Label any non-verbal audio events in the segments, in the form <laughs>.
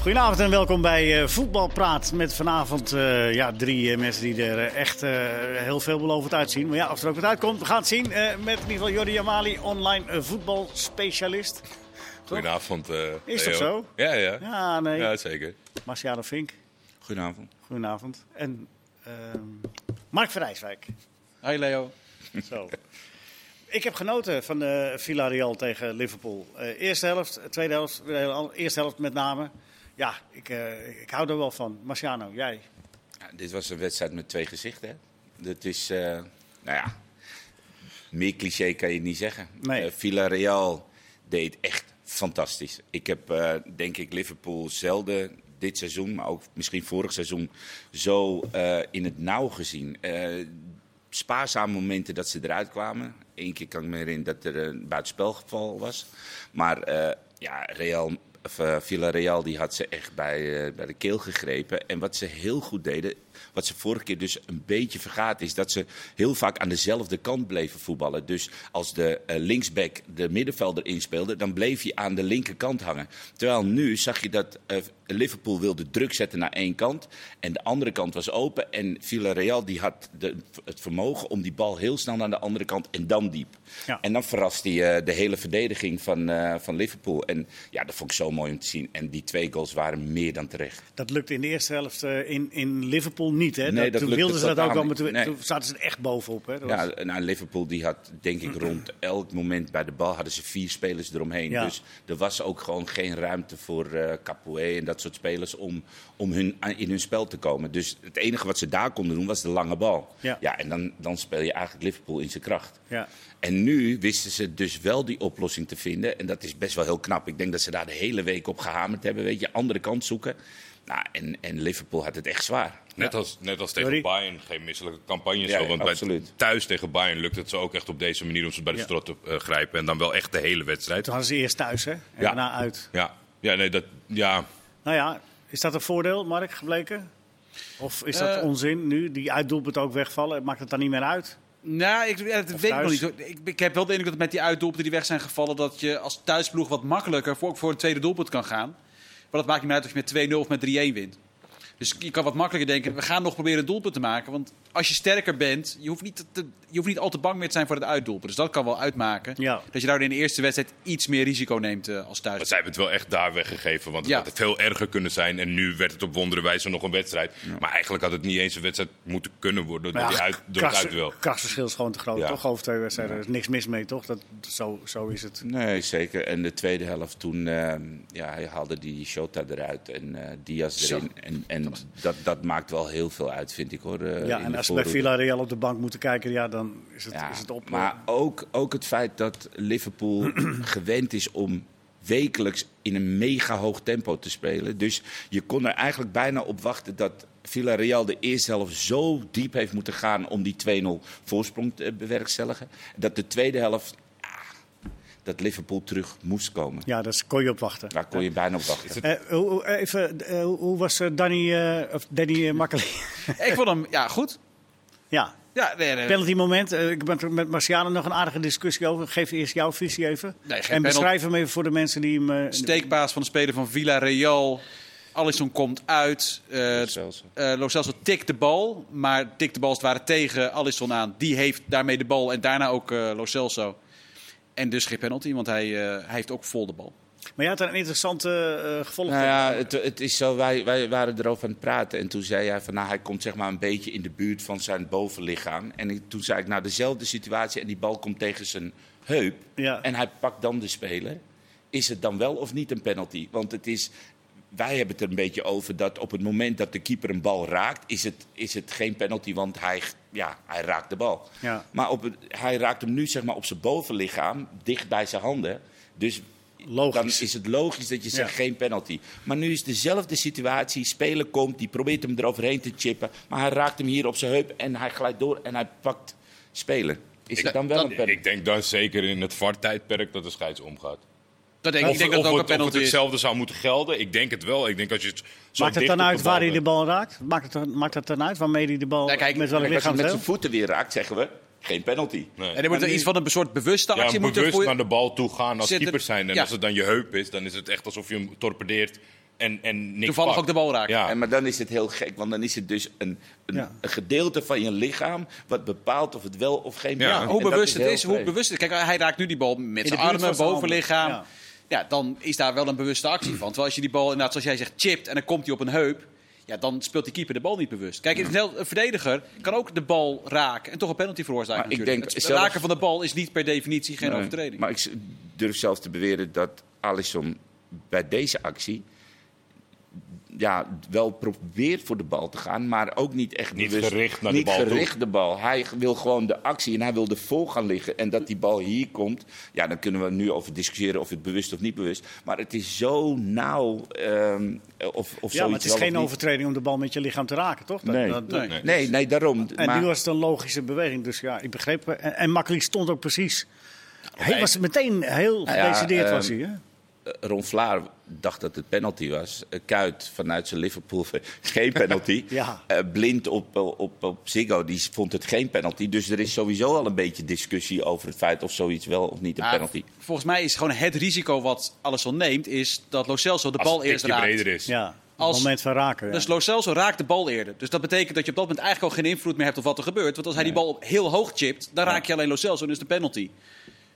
Goedenavond en welkom bij uh, Voetbalpraat. Met vanavond uh, ja, drie uh, mensen die er echt heel veelbelovend uitzien. Maar ja, of er ook wat uitkomt, we gaan het zien. met in ieder geval Jordi Amali, online voetbalspecialist. Goedenavond. Is dat zo? Ja, ja. Ja, nee. Ja, zeker. Marciano Vink. Goedenavond. Goedenavond. En Mark Verrijswijk. Hoi Leo. Zo. Ik heb genoten van uh, Villarreal tegen Liverpool. Uh, eerste helft, tweede helft, eerste helft met name. Ja, ik, uh, ik hou er wel van. Marciano, jij? Ja, dit was een wedstrijd met twee gezichten. Hè? Dat is, nou ja, meer cliché kan je niet zeggen. Nee. Villarreal deed echt fantastisch. Ik heb, denk ik, Liverpool zelden dit seizoen, maar ook misschien vorig seizoen, zo in het nauw gezien spaarzame momenten dat ze eruit kwamen. Eén keer kan ik me herinneren dat er een buitenspelgeval was. Maar uh, ja, Real, uh, Villarreal die had ze echt bij, uh, bij de keel gegrepen. En wat ze heel goed deden, wat ze vorige keer dus een beetje vergaten, is dat ze heel vaak aan dezelfde kant bleven voetballen. Dus als de uh, linksback de middenvelder inspeelde, dan bleef je aan de linkerkant hangen. Terwijl nu zag je dat Liverpool wilde druk zetten naar één kant en de andere kant was open. En Villarreal die had de, het vermogen om die bal heel snel naar de andere kant en dan diep. Ja. En dan verraste je de hele verdediging van, uh, van Liverpool. En ja, dat vond ik zo mooi om te zien. En die twee goals waren meer dan terecht. Dat lukte in de eerste helft in, in Liverpool niet. Hè? Nee, dat, toen wilden ze dat ook wel, maar toen, nee. toen, zaten ze er echt bovenop. Hè? Dat ja, was... nou, Liverpool die had denk ik rond <clears throat> elk moment bij de bal hadden ze vier spelers eromheen. Ja. Dus er was ook gewoon geen ruimte voor uh, Capoe en dat soort spelers om, om hun, in hun spel te komen. Dus het enige wat ze daar konden doen was de lange bal. Ja. ja en dan, dan speel je eigenlijk Liverpool in zijn kracht. Ja. En nu wisten ze dus wel die oplossing te vinden. En dat is best wel heel knap. Ik denk dat ze daar de hele week op gehamerd hebben. Weet je, andere kant zoeken. Nou, en, en Liverpool had het echt zwaar. Net, als, net als tegen Sorry? Bayern, geen misselijke campagne. Ja, zo, want ja, bij- absoluut. thuis tegen Bayern lukt het ze ook echt op deze manier om ze bij de Ja. strot te eh, grijpen. En dan wel echt de hele wedstrijd. Toen hadden ze eerst thuis hè? en Ja. daarna uit. Ja, ja nee, dat, ja. Nou ja, is dat een voordeel, Mark, gebleken? Of is dat Eh. onzin nu? Die uitdoelpunt ook wegvallen, maakt het dan niet meer uit? Nou, ik, ja, dat weet ik nog niet. Ik, ik heb wel de indruk dat met die uitdoelpunten die weg zijn gevallen... dat je als thuisploeg wat makkelijker voor, voor een tweede doelpunt kan gaan. Maar dat maakt niet meer uit of je met 2-0 of met 3-1 wint. Dus je kan wat makkelijker denken, we gaan nog proberen een doelpunt te maken. Want als je sterker bent, je hoeft niet, te, je hoeft niet al te bang meer te zijn voor het uitdoelpunt. Dus dat kan wel uitmaken. Ja. Dat je daar in de eerste wedstrijd iets meer risico neemt eh, als thuis. Maar zij hebben het wel echt daar weggegeven. Want het Ja. had veel erger kunnen zijn. En nu werd het op wondere wijze nog een wedstrijd. Maar eigenlijk had het niet eens een wedstrijd moeten kunnen worden door, die uit, door het kracht- uitduel. krachtverschil is gewoon te groot, Ja. toch? Over twee wedstrijden. Er is niks mis mee, toch? Dat, zo, zo is het. Nee, zeker. En de tweede helft toen ehm, ja, hij haalde die Shota eruit en eh Diaz Zo. erin. En, en dat, dat maakt wel heel veel uit, vind ik hoor. eh, ja, in en de als ze bij. Villarreal op de bank moeten kijken, ja, dan is het, Ja, is het op. Maar ook, ook het feit dat Liverpool <clears throat> gewend is om wekelijks in een mega hoog tempo te spelen. Dus je kon er eigenlijk bijna op wachten dat Villarreal de eerste helft zo diep heeft moeten gaan om die 2-0 voorsprong te bewerkstelligen. Dat de tweede helft, ah, dat Liverpool terug moest komen. Ja, daar kon je op wachten. Daar kon je bijna op wachten. Eh, hoe, hoe- even, eh, hoe- was eh, Danny, eh, of Danny uh, Makkeli? Ik vond hem, ja, goed. Ja, Ja, nee, nee. penalty moment. Eh, ik ben er met Marciano nog een aardige discussie over. Geef eerst jouw visie even. Nee, geen en penalty. beschrijf hem even voor de mensen die hem... eh, steekpaas van de speler van Villarreal. Alisson komt uit. eh Celso. eh, Lo Celso tikt de bal, maar tikt de bal als het ware tegen Alisson aan. Die heeft daarmee de bal en daarna ook eh Lo Celso. En dus geen penalty, want hij, eh, hij heeft ook vol de bal. Maar je had een interessante eh gevolg. Nou ja, het, het is zo, wij, wij waren erover aan het praten en toen zei hij van, nou, hij komt zeg maar een beetje in de buurt van zijn bovenlichaam. En ik, toen zei ik, nou, dezelfde situatie en die bal komt tegen zijn heup Ja. en hij pakt dan de speler. Is het dan wel of niet een penalty? Want het is, wij hebben het er een beetje over dat op het moment dat de keeper een bal raakt, is het, is het geen penalty, want hij, ja, hij raakt de bal. Ja. Maar op het, hij raakt hem nu zeg maar op zijn bovenlichaam, dicht bij zijn handen. Dus Logisch. dan is het logisch dat je zegt Ja. geen penalty. Maar nu is dezelfde situatie. Speler komt, die probeert hem eroverheen te chippen. Maar hij raakt hem hier op zijn heup en hij glijdt door en hij pakt speler. Is Ik- het dan wel dat- een penalty? Ik denk dan zeker in het VAR-tijdperk dat de scheids omgaat. Dat denk, ik denk dat het ook een het, penalty het is. hetzelfde zou moeten gelden. Ik denk het wel. Ik denk als je het zo Maakt het dan uit waar hij de bal raakt? Maakt het, dan- maakt het dan uit waarmee hij de bal... Ja, kijk, met welk als hij met zijn voeten weer raakt, zeggen we geen penalty. Nee. En er moet er iets van een soort bewuste Ja, actie moeten bewust naar de bal toe gaan als Zit er- keeper zijn. En ja. als het dan je heup is, dan is het echt alsof je hem torpedeert en, en niks Toevallig pakt. ook de bal raakt. Ja. En, maar dan is het heel gek, want dan is het dus een, een, Ja. een gedeelte van je lichaam wat bepaalt of het wel of geen Ja. Hoe bewust het is, hoe bewust het is. Kijk, hij raakt nu die bal met zijn armen, bovenlichaam. Ja. ja. dan is daar wel een bewuste actie van. Terwijl als je die bal, inderdaad, zoals jij zegt, chipt en dan komt hij op een heup. Ja, dan speelt die keeper de bal niet bewust. Kijk, een verdediger kan ook de bal raken en toch een penalty veroorzaken. Maar ik denk het raken van de bal is niet per definitie geen Nee, overtreding. Maar ik durf zelfs te beweren dat Alisson bij deze actie ja, wel probeert voor de bal te gaan, maar ook niet echt Niet bewust- gericht naar de niet bal toe. gericht de bal. Hij wil gewoon de actie en hij wil ervoor gaan liggen. En dat die bal hier komt, ja, dan kunnen we nu over discussiëren of het bewust of niet bewust. Maar het is zo nauw ehm, of, of Ja, maar het is geen overtreding om de bal met je lichaam te raken, toch? Dat- Nee. dat- dat- Nee. Nee, nee, daarom. En maar, nu was het een logische beweging. Dus ja, ik begreep. En, en Makkeli stond ook precies. Hij was meteen heel Nou ja, gedecideerd, ehm, was hij. Hè? Eh, Ron Vlaar dacht dat het penalty was. Eh, Kuit vanuit zijn Liverpool <laughs> geen penalty. <laughs> Ja. Eh, Blind op, op, op Ziggo die vond het geen penalty. Dus er is sowieso al een beetje discussie over het feit of zoiets wel of niet een Ja, penalty. volgens mij is gewoon het risico wat Alisson neemt, is dat Lo Celso de Als bal eerst raakt. breder is. Ja, Als- het moment van raken. ja. Dus Lo Celso raakt de bal eerder. Dus dat betekent dat je op dat moment eigenlijk al geen invloed meer hebt op wat er gebeurt. Want als hij die bal heel hoog chipt, dan raak je alleen Lo Celso en is de penalty.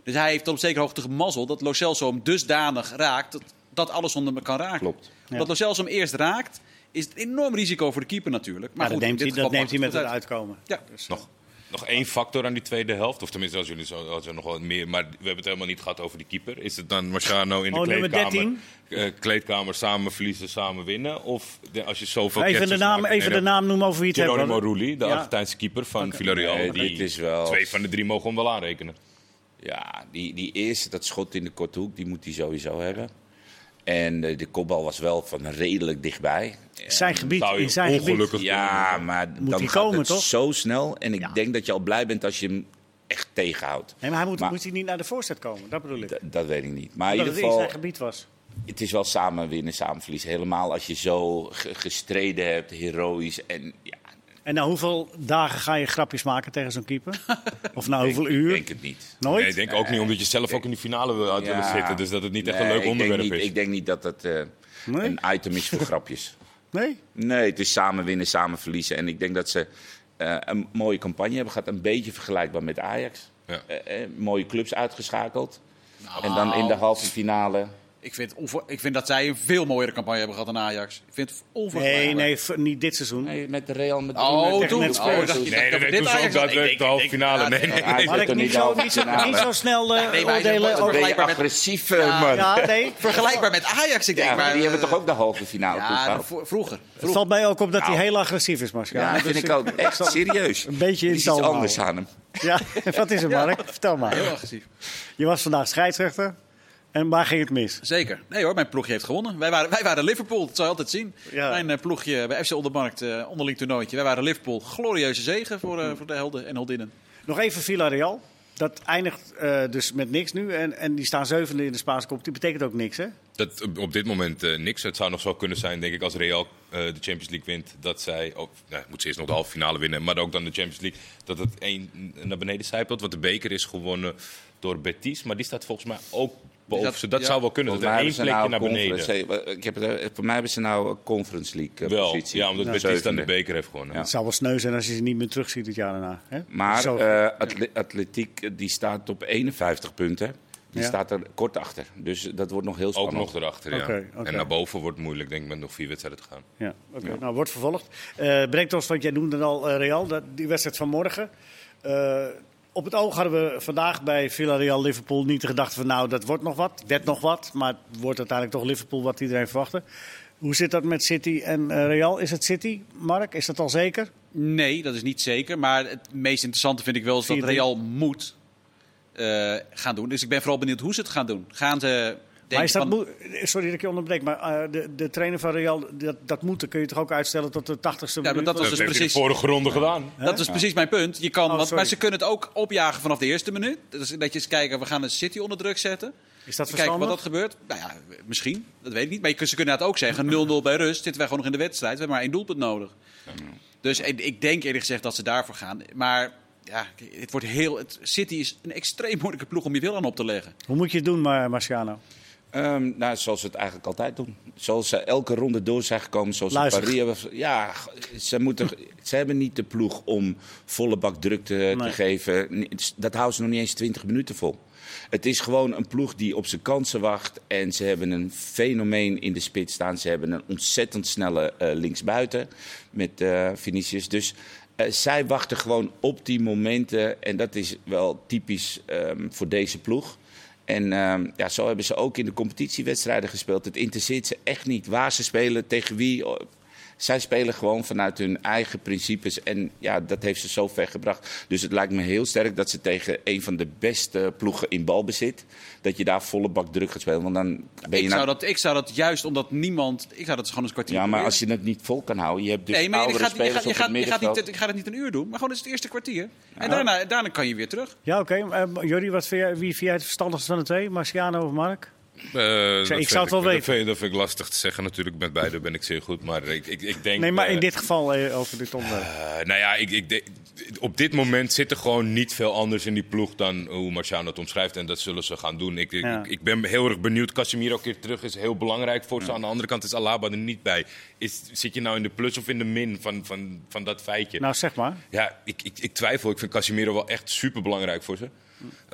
Dus hij heeft op zekere hoogte gemazzel dat Lo Celso hem dusdanig raakt dat, dat alles onder hem kan raken. Klopt. Omdat Ja. Lo Celso hem eerst raakt, is het een enorm risico voor de keeper natuurlijk. Maar goed, dat neemt, hij, dat neemt met het het uit. uitkomen. Ja. Dus, Nog, nog één factor aan die tweede helft. Of tenminste, als jullie zo, als er nog wat meer. Maar we hebben het helemaal niet gehad over die keeper. Is het dan Marciano in de Oh, nummer kleedkamer, 13? eh, kleedkamer samen verliezen, samen winnen? Of de- als je zoveel Even, de naam, maakt- even de naam noemen over wie het hebben. Geronimo Rulli, de Ja. Argentijnse keeper van Villarreal. Nee, die dit is wel- Twee van de drie mogen we hem wel aanrekenen. Ja, die, die eerste, dat schot in de korte hoek, die moet hij sowieso hebben. En eh, de kopbal was wel van redelijk dichtbij. Zijn gebied, in zijn gebied. ongelukkig Ja, maar Moet dan gaat komen, het toch? zo snel. En ik Ja. denk dat je al blij bent als je hem echt tegenhoudt. Nee, maar hij moet, Maar- moet hij niet naar de voorzet komen? Dat bedoel ik. Dat weet ik niet. Maar in ieder het in geval, zijn gebied was. het is wel samen winnen, samen verliezen. Helemaal als je zo ge- gestreden hebt, heroïs. En ja, En na hoeveel dagen ga je grapjes maken tegen zo'n keeper? <laughs> Of na ik hoeveel uur? denk het niet. Nooit? Nee, ik denk ook niet, omdat je zelf ook in die finale wil uit willen Ja. zitten. Dus dat het niet echt Nee, een leuk ik onderwerp niet- is. Ik denk niet dat het eh, Nee? een item is voor grapjes. <laughs> Nee? Nee, het is samen winnen, samen verliezen. En ik denk dat ze eh, een mooie campagne hebben gehad. Een beetje vergelijkbaar met Ajax. Ja. Eh, mooie clubs uitgeschakeld. En dan in de halve finale. Ik vind, onver- ik vind dat zij een veel mooiere campagne hebben gehad dan Ajax. Ik vind het Nee, onvergelijkbaar. nee, v- niet dit seizoen. Nee, met de Real Madrid. Oh, met, toen. met met Oh, dacht, je Nee, nee, dat nee, dit Ajax daadwerkelijk de halve finale. Nee, nee, nee. Had ik er niet niet zo, niet zo, finale. niet zo snel eh, Nee, oordelen Vergelijkbaar met- agressief, eh, man. Ja, nee. Vergelijkbaar met Ajax, ik denk. Maar die eh, hebben toch ook de halve finale Ja, vroeger. Het valt mij ook op dat hij Nou. heel agressief is, Marcia. Ja, dat vind ik ook echt serieus. Een beetje Er in iets anders aan hem. Ja, <laughs> wat is het, Mark? Vertel maar. Heel agressief. Je was vandaag scheidsrechter. En waar ging het mis? Zeker. Nee hoor, mijn ploegje heeft gewonnen. Wij waren, wij waren Liverpool, dat zou je altijd zien. Ja. Mijn eh, ploegje bij FC Ondermarkt, eh onderling toernooitje. Wij waren Liverpool. Glorieuze zegen voor, eh, voor de helden en heldinnen. Nog even Villarreal. Dat eindigt eh, dus met niks nu. En, en die staan zevende in de Spaanse competitie. betekent ook niks, hè? Dat, op- dit moment eh, niks. Het zou nog zo kunnen zijn, denk ik, als Real eh, de Champions League wint. Dat zij, of, nou, moet ze eerst nog de halve finale winnen, maar ook dan de Champions League. Dat het één naar beneden zijpelt. Want de beker is gewonnen door Betis. Maar die staat volgens mij ook boven. dat- ze. dat ja. zou wel kunnen. Dat er één mij plekje naar nou beneden. conference- eh, Ik heb het, eh, voor mij hebben ze nou een Conference League eh, Wel, positie. ja, omdat. Betis dan de beker heeft gewonnen. Het zou wel sneu zijn als je ze niet meer terugziet het jaar daarna. Hè? Maar Zo. eh, Atle- Atletiek die staat op 51 punten. Die Ja. staat er kort achter. Dus dat wordt nog heel Ook spannend. nog erachter, ja. En naar boven wordt het moeilijk, denk ik, met nog vier wedstrijden te gaan. Ja, oké. Nou, wordt vervolgd. Eh brengt ons, want jij noemde al Real, dat, die wedstrijd van morgen. Op het oog hadden we vandaag bij Villarreal-Liverpool niet de gedachte van... nou, dat wordt nog wat, werd nog wat. Maar het wordt uiteindelijk toch Liverpool wat iedereen verwachtte. Hoe zit dat met City en eh, Real? Is het City, Mark? Is dat al zeker? Nee, dat is niet zeker. Maar het meest interessante vind ik wel is dat 4-3. Real moet eh, gaan doen. Dus ik ben vooral benieuwd hoe ze het gaan doen. Gaan ze... Maar is dat van, moe- Sorry dat ik je onderbreek, maar eh, de, de trainer van Real, dat, dat moet, kun je toch ook uitstellen tot de 80ste maar minuut? dat was Dat dus heeft hij precies- de vorige ronde gedaan. Dat is precies mijn punt. Je kan, Oh, want, maar ze kunnen het ook opjagen vanaf de eerste minuut. Dus dat je eens kijken, we gaan een City onder druk zetten. Is dat Kijken wat dat gebeurt. Nou ja, misschien. Dat weet ik niet. Maar je, ze kunnen het ook zeggen. 0-0 bij rust. Zitten wij gewoon nog in de wedstrijd. We hebben maar één doelpunt nodig. Dus ik, ik denk eerlijk gezegd dat ze daarvoor gaan. Maar ja, het wordt heel, het, City is een extreem moeilijke ploeg om je wil aan op te leggen. Hoe moet je het doen, maar, Marciano? Ehm, nou, zoals ze het eigenlijk altijd doen. Zoals ze elke ronde door zijn gekomen. Zoals Luister. Paris hebben. Ja, ze, moeten, ze hebben niet de ploeg om volle bak druk te, geven. Dat houden ze nog niet eens 20 minuten vol. Het is gewoon een ploeg die op zijn kansen wacht. En ze hebben een fenomeen in de spits staan. Ze hebben een ontzettend snelle eh, linksbuiten met eh Vinicius. Dus eh, zij wachten gewoon op die momenten. En dat is wel typisch ehm, voor deze ploeg. En ehm, ja, zo hebben ze ook in de competitiewedstrijden gespeeld. Het interesseert ze echt niet waar ze spelen, tegen wie. Zij spelen gewoon vanuit hun eigen principes. En ja, dat heeft ze zo ver gebracht. Dus het lijkt me heel sterk dat ze tegen een van de beste ploegen in balbezit. dat je daar volle bak druk gaat spelen. Want dan ben je Ik nou- zou, dat, ik zou dat juist omdat niemand... Ik zou dat gewoon eens een kwartier Ja, maar proberen. als je het niet vol kan houden. Je hebt dus nee, maar je gaat, je, spelers gaat, je, op gaat, het je, gaat niet, je gaat het niet een uur doen, maar gewoon eens het eerste kwartier. En daarna, daarna kan je weer terug. Ja, oké. Eh, Jordi, wat vind jij, wie vind jij het verstandigste van de twee? Marciano of Mark? Eh, dat zou het wel dat weten. Dat vind ik lastig te zeggen natuurlijk. Met beide ben ik zeer goed. Maar ik, ik, ik denk... Nee, maar in eh, dit geval eh, over dit onderwerp. Nou ja, ik, ik, denk- op dit moment zit er gewoon niet veel anders in die ploeg dan hoe Marciano het omschrijft. En dat zullen ze gaan doen. Ik, ik, Ja. ik ben heel erg benieuwd. Casemiro keer terug is heel belangrijk voor ze. Aan de andere kant is Alaba er niet bij. Is, zit je nou in de plus of in de min van, van, van dat feitje? Nou, zeg maar. Ja, ik, ik, ik twijfel. Ik vind Casemiro wel echt super belangrijk voor ze.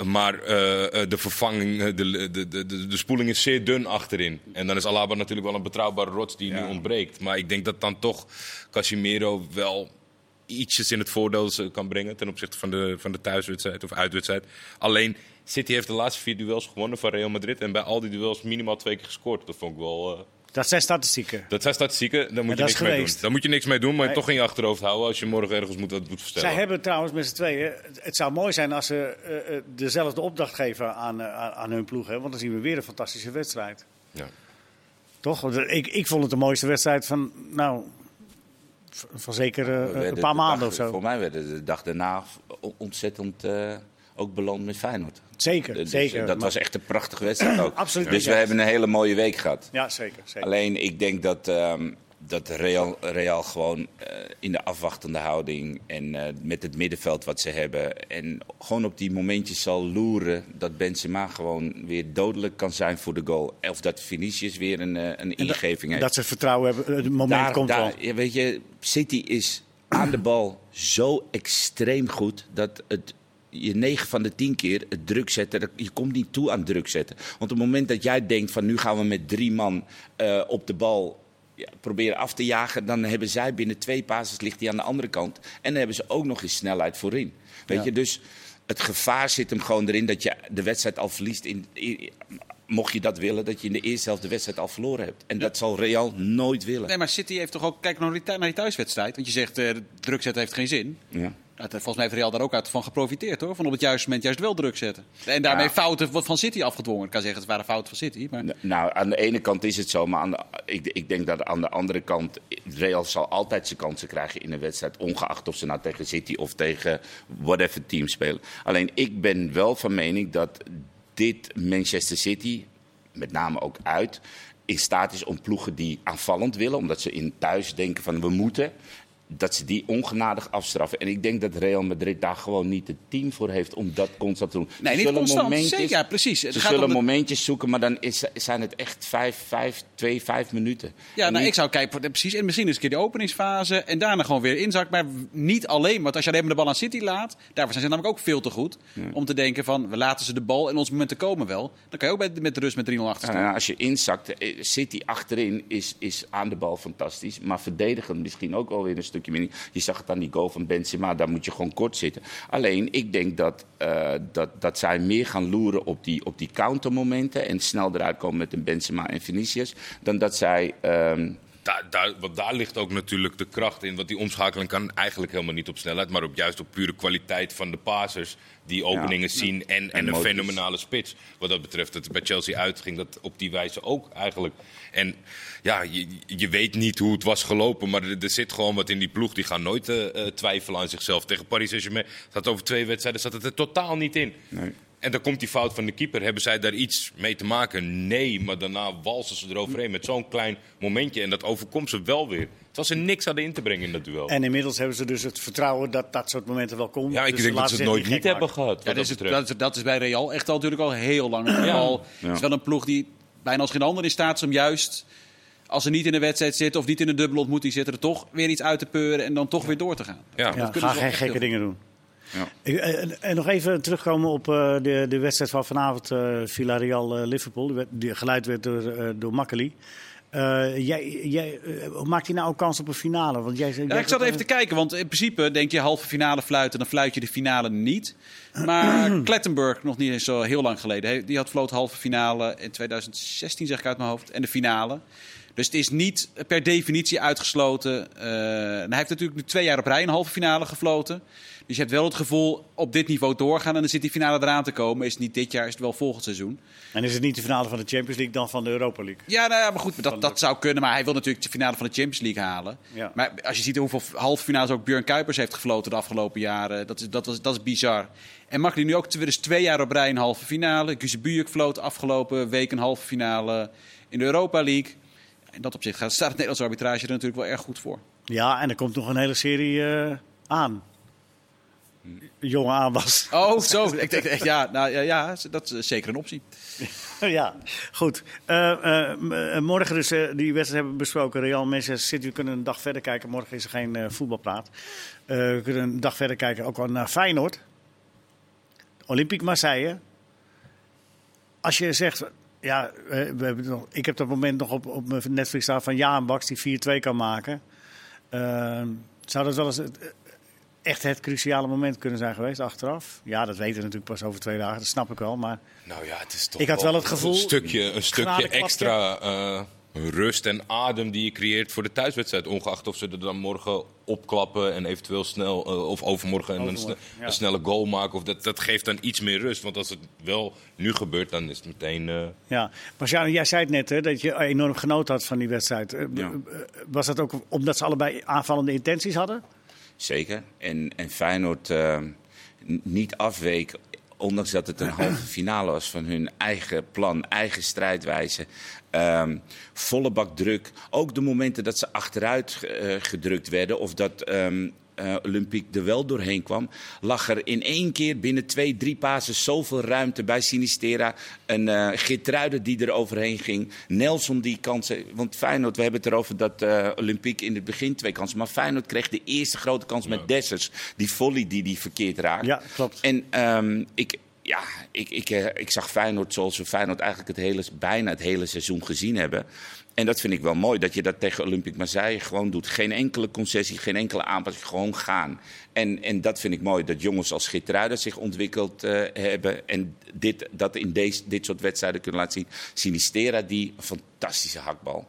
Maar eh, eh, de vervanging, eh, de, de, de, de, spoeling is zeer dun achterin. En dan is Alaba natuurlijk wel een betrouwbare rots die Ja. nu ontbreekt. Maar ik denk dat dan toch Casemiro wel ietsjes in het voordeel kan brengen ten opzichte van de, van de thuiswedstrijd of uitwedstrijd. Alleen City heeft de laatste vier duels gewonnen van Real Madrid. En bij al die duels minimaal twee keer gescoord. Dat vond ik wel. Dat zijn statistieken. dat zijn statistieken, daar moet je niks mee doen. Daar moet je niks mee doen, maar Nee. toch in je achterhoofd houden als je morgen ergens moet, wat moet verstellen. Zij hebben trouwens met z'n tweeën. Het zou mooi zijn als ze eh, eh, dezelfde opdracht geven aan, eh, aan- hun ploeg. Hè? Want dan zien we weer een fantastische wedstrijd. Ja. Toch? Want, Ik, ik vond het de mooiste wedstrijd van, nou, van zeker een paar de maanden dag- of zo. Voor mij werden de dag daarna ontzettend eh, ook beland met Feyenoord. Zeker, Dus zeker. dat Maar- was echt een prachtige wedstrijd <clears throat> ook. Absoluut. Dus we hebben een hele mooie week gehad. Ja, zeker. zeker. Alleen ik denk dat, ehm, dat Real, Real gewoon eh, in de afwachtende houding en eh, met het middenveld wat ze hebben. En gewoon op die momentjes zal loeren dat Benzema gewoon weer dodelijk kan zijn voor de goal. Of dat Vinicius weer een, eh, een ingeving heeft. Dat ze vertrouwen hebben. Het moment komt wel. ja, weet je, City is aan de bal zo extreem goed dat het je 9 van de 10 keer het druk zetten, je komt niet toe aan druk zetten. Want op het moment dat jij denkt van nu gaan we met drie man eh, op de bal ja, proberen af te jagen, dan hebben zij binnen twee passes ligt hij aan de andere kant. En dan hebben ze ook nog eens snelheid voorin. Weet Ja. je, dus het gevaar zit hem gewoon erin dat je de wedstrijd al verliest. In, in- mocht je dat willen, dat je in de eerste helft de wedstrijd al verloren hebt. En dat zal Real nooit willen. Nee, maar City heeft toch ook... Kijk naar die, thu- naar die thuiswedstrijd. Want je zegt, eh, druk zetten heeft geen zin. Ja. Volgens mij heeft Real daar ook uit van geprofiteerd hoor. Van op het juiste moment juist wel druk zetten. En daarmee Ja. fouten wat van City afgedwongen. Ik kan zeggen, het waren fouten van City. Maar... Nou, aan de ene kant is het zo, maar aan de, ik, ik denk dat aan de andere kant... Real zal altijd zijn kansen krijgen in een wedstrijd... ongeacht of ze nou tegen City of tegen whatever team spelen. Alleen ik ben wel van mening dat dit Manchester City, met name ook uit... in staat is om ploegen die aanvallend willen... omdat ze in thuis denken van we moeten... dat ze die ongenadig afstraffen. En ik denk dat Real Madrid daar gewoon niet het team voor heeft om dat constant te doen. Nee, Ze niet zullen constant. momentjes- Zeker, ja, precies. Het Ze gaat zullen de- momentjes zoeken, maar dan is, zijn het echt vijf, vijf, twee, vijf minuten. Ja, En nou, niet- ik zou kijken, precies. En misschien eens een keer de openingsfase. En daarna gewoon weer inzak. Maar niet alleen. Want als je alleen maar de bal aan City laat. Daarvoor zijn ze namelijk ook veel te goed. Om te denken van, we laten ze de bal en onze momenten komen wel. Dan kan je ook met de rust met 3-0 achter staan. nou, als je inzakt, eh, City achterin is, is aan de bal fantastisch. Maar verdedigend misschien ook wel weer Je zag het aan die goal van Benzema, daar moet je gewoon kort zitten. Alleen, ik denk dat, eh, dat, dat zij meer gaan loeren op die, op die countermomenten. En snel eruit komen met een Benzema en Vinicius. Dan dat zij... ehm, Daar, daar, want daar ligt ook natuurlijk de kracht in. Want die omschakeling kan eigenlijk helemaal niet op snelheid, maar op, juist op pure kwaliteit van de passers. Die openingen zien en, en een fenomenale spits. Wat dat betreft, het bij Chelsea uitging dat op die wijze ook eigenlijk. En ja, je, je weet niet hoe het was gelopen, maar er, er zit gewoon wat in die ploeg. Die gaan nooit eh, eh, twijfelen aan zichzelf. Tegen Paris Saint-Germain zat over twee wedstrijden zat het er totaal niet in. Nee. En dan komt die fout van de keeper. Hebben zij daar iets mee te maken? Nee, maar daarna walsen ze eroverheen met zo'n klein momentje. En dat overkomt ze wel weer. Terwijl ze niks hadden in te brengen in dat duel. En inmiddels hebben ze dus het vertrouwen dat dat soort momenten wel komen. ja, ik Dus denk dat ze het nooit niet hebben gehad. Ja, dat, is, dat het- is, dat is bij Real echt al natuurlijk al heel lang het. Ja. Het is wel een ploeg die bijna als geen ander in staat is om juist... als ze niet in de wedstrijd zitten of niet in een dubbele ontmoeting zitten... er toch weer iets uit te peuren en dan toch weer door te gaan. Ja. Ja, kunnen ga geen gekke dingen doen. Ja. Ik- En, en nog even terugkomen op eh, de, de wedstrijd van vanavond, eh Villarreal-Liverpool. die, geleid werd door, eh door Makkeli. Eh, jij, jij, eh, maakt hij nou ook kans op een finale? Want jij, Ja, ik zat even te kijken, want in principe denk je halve finale fluiten, dan fluit je de finale niet. Maar <clears throat> Klettenburg, nog niet eens zo heel lang geleden, die had floot halve finale in 2016, zeg ik uit mijn hoofd, en de finale. Dus het is niet per definitie uitgesloten. Eh, en hij heeft natuurlijk nu twee jaar op rij een halve finale gefloten. Dus je hebt wel het gevoel op dit niveau doorgaan en dan zit die finale eraan te komen. Is het niet dit jaar, is het wel volgend seizoen. En is het niet de finale van de Champions League dan van de Europa League? Ja, nou ja, maar goed, dat, dat zou kunnen. Maar hij wil natuurlijk de finale van de Champions League halen. Ja. Maar als je ziet hoeveel halve finales ook Björn Kuipers heeft gefloten de afgelopen jaren, dat is, dat was, dat is bizar. En Makkeli nu ook dus twee jaar op rij een halve finale. Guzebujuk floot afgelopen week een halve finale in de Europa League. In dat opzicht gaat, staat het Nederlandse arbitrage er natuurlijk wel erg goed voor. Ja, en er komt nog een hele serie eh, aan. Jonge aanwas. Oh, zo. Ik denk echt, ja, nou, ja, ja, dat is zeker een optie. <laughs> ja, goed. Eh, eh, morgen dus, eh, die wedstrijd hebben we besproken. Real Manchester City, we kunnen een dag verder kijken. Morgen is er geen voetbalpraat. We kunnen een dag verder kijken ook al naar Feyenoord. Olympique Marseille. Als je zegt, ja, we hebben nog, ik heb dat moment nog op, op mijn Netflix staan van Jaan Baks die 4-2 kan maken. Zou dat wel eens echt het cruciale moment kunnen zijn geweest achteraf? Ja, dat weten we natuurlijk pas over twee dagen, dat snap ik wel. Maar Nou ja, het is toch Ik had wel het gevoel- Een stukje, een stukje extra eh, rust en adem die je creëert voor de thuiswedstrijd. Ongeacht of ze er dan morgen opklappen en eventueel snel, eh, of overmorgen een, Overmorgen, sne- ja. een snelle goal maken. Of dat, dat geeft dan iets meer rust. Want als het wel nu gebeurt, dan is het meteen... eh, Ja, maar Sjaan, jij zei het net hè, dat je enorm genoten had van die wedstrijd. Ja. Was dat ook omdat ze allebei aanvallende intenties hadden? Zeker. En, en Feyenoord n- niet afweek, ondanks dat het een <clears throat> halve finale was van hun eigen plan, eigen strijdwijze. Ehm, volle bak druk. Ook de momenten dat ze achteruit eh, gedrukt werden of dat ehm eh, Olympique er wel doorheen kwam, lag er in één keer binnen twee, drie pases zoveel ruimte bij Sinistera. Een eh Geertruiden die er overheen ging. Nelson die kansen. Want Feyenoord, we hebben het erover dat eh Olympique in het begin twee kansen. Maar Feyenoord kreeg de eerste grote kans met Dessers. Die volley die die verkeerd raakt. Ja, klopt. En ehm, ik, ja, ik, ik, eh, ik zag Feyenoord zoals we Feyenoord eigenlijk het hele, bijna het hele seizoen gezien hebben. En dat vind ik wel mooi, dat je dat tegen Olympique Marseille gewoon doet. Geen enkele concessie, geen enkele aanpassing, gewoon gaan. En, en dat vind ik mooi, dat jongens als Schitteruiden zich ontwikkeld eh, hebben. En dit, dat in deze, dit soort wedstrijden kunnen laten zien. Sinistera, die fantastische hakbal.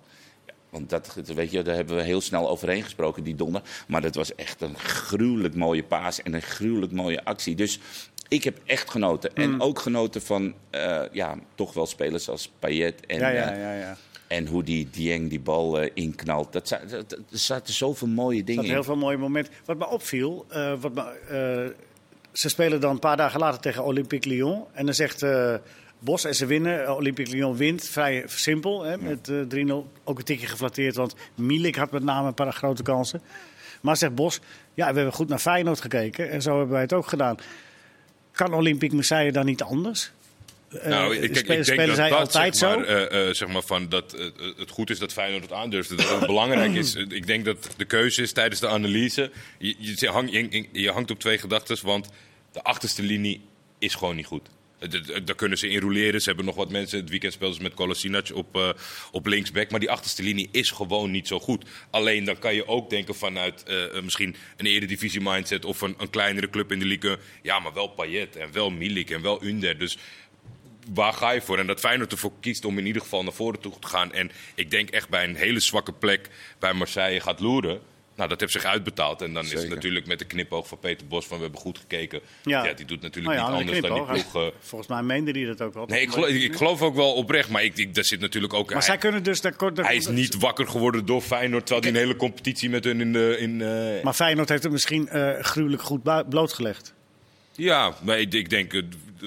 Want dat, weet je, daar hebben we heel snel overheen gesproken, die donder. Maar dat was echt een gruwelijk mooie paas en een gruwelijk mooie actie. Dus ik heb echt genoten. Mm. En ook genoten van, eh, ja, toch wel spelers als Payet en... Ja, ja, eh, ja. ja. En hoe die Dieng die bal eh, inknalt. Dat, dat- dat- er zaten zoveel mooie dingen zaten heel in. veel mooie momenten. Wat me opviel, eh, wat me, eh, ze spelen dan een paar dagen later tegen Olympique Lyon. En dan zegt Bos en ze winnen. Olympique Lyon wint, vrij simpel, hè, met eh 3-0. Ook een tikje geflatteerd, want Milik had met name een paar grote kansen. Maar zegt Bos, ja, we hebben goed naar Feyenoord gekeken. En zo hebben wij het ook gedaan. Kan Olympique Marseille dan niet anders? Eh, Nou, ik, ik, ik denk dat dat, altijd zeg zo? maar, eh, eh, zeg maar van dat eh, eh, het goed is dat Feyenoord het aandurft. Dat het belangrijk is. Eh, <clears throat> Ik denk dat de keuze is tijdens de analyse. Je, je, hang- je, je hangt op twee gedachten, want de achterste linie is gewoon niet goed. Eh, Daar kunnen ze in roleren. Ze hebben nog wat mensen. Het weekend speelden ze met Kolasinac op, eh, op linksback. Maar die achterste linie is gewoon niet zo goed. Alleen dan kan je ook denken vanuit eh, eh, misschien een eredivisie mindset... of een, een kleinere club in de league. Ja, maar wel Payet en wel Milik en wel Under. Dus waar ga je voor? En dat Feyenoord ervoor kiest om in ieder geval naar voren toe te gaan. En ik denk echt bij een hele zwakke plek bij Marseille gaat loeren. Nou, dat heeft zich uitbetaald. En dan is het natuurlijk met de knipoog van Peter Bos van we hebben goed gekeken. Ja. Ja, die doet natuurlijk Nou ja, niet anders dan die ploeg. eh, Volgens mij meende hij dat ook wel. Nee, ik geloof, ik geloof ook wel oprecht. Maar ik, ik, daar zit natuurlijk ook... Maar hij, zij kunnen dus... Daar, daar, hij is niet wakker geworden door Feyenoord. Terwijl hij een hele competitie met hun in de... In, eh, Maar Feyenoord heeft het misschien eh, gruwelijk goed blootgelegd. Ja, maar ik, denk eh,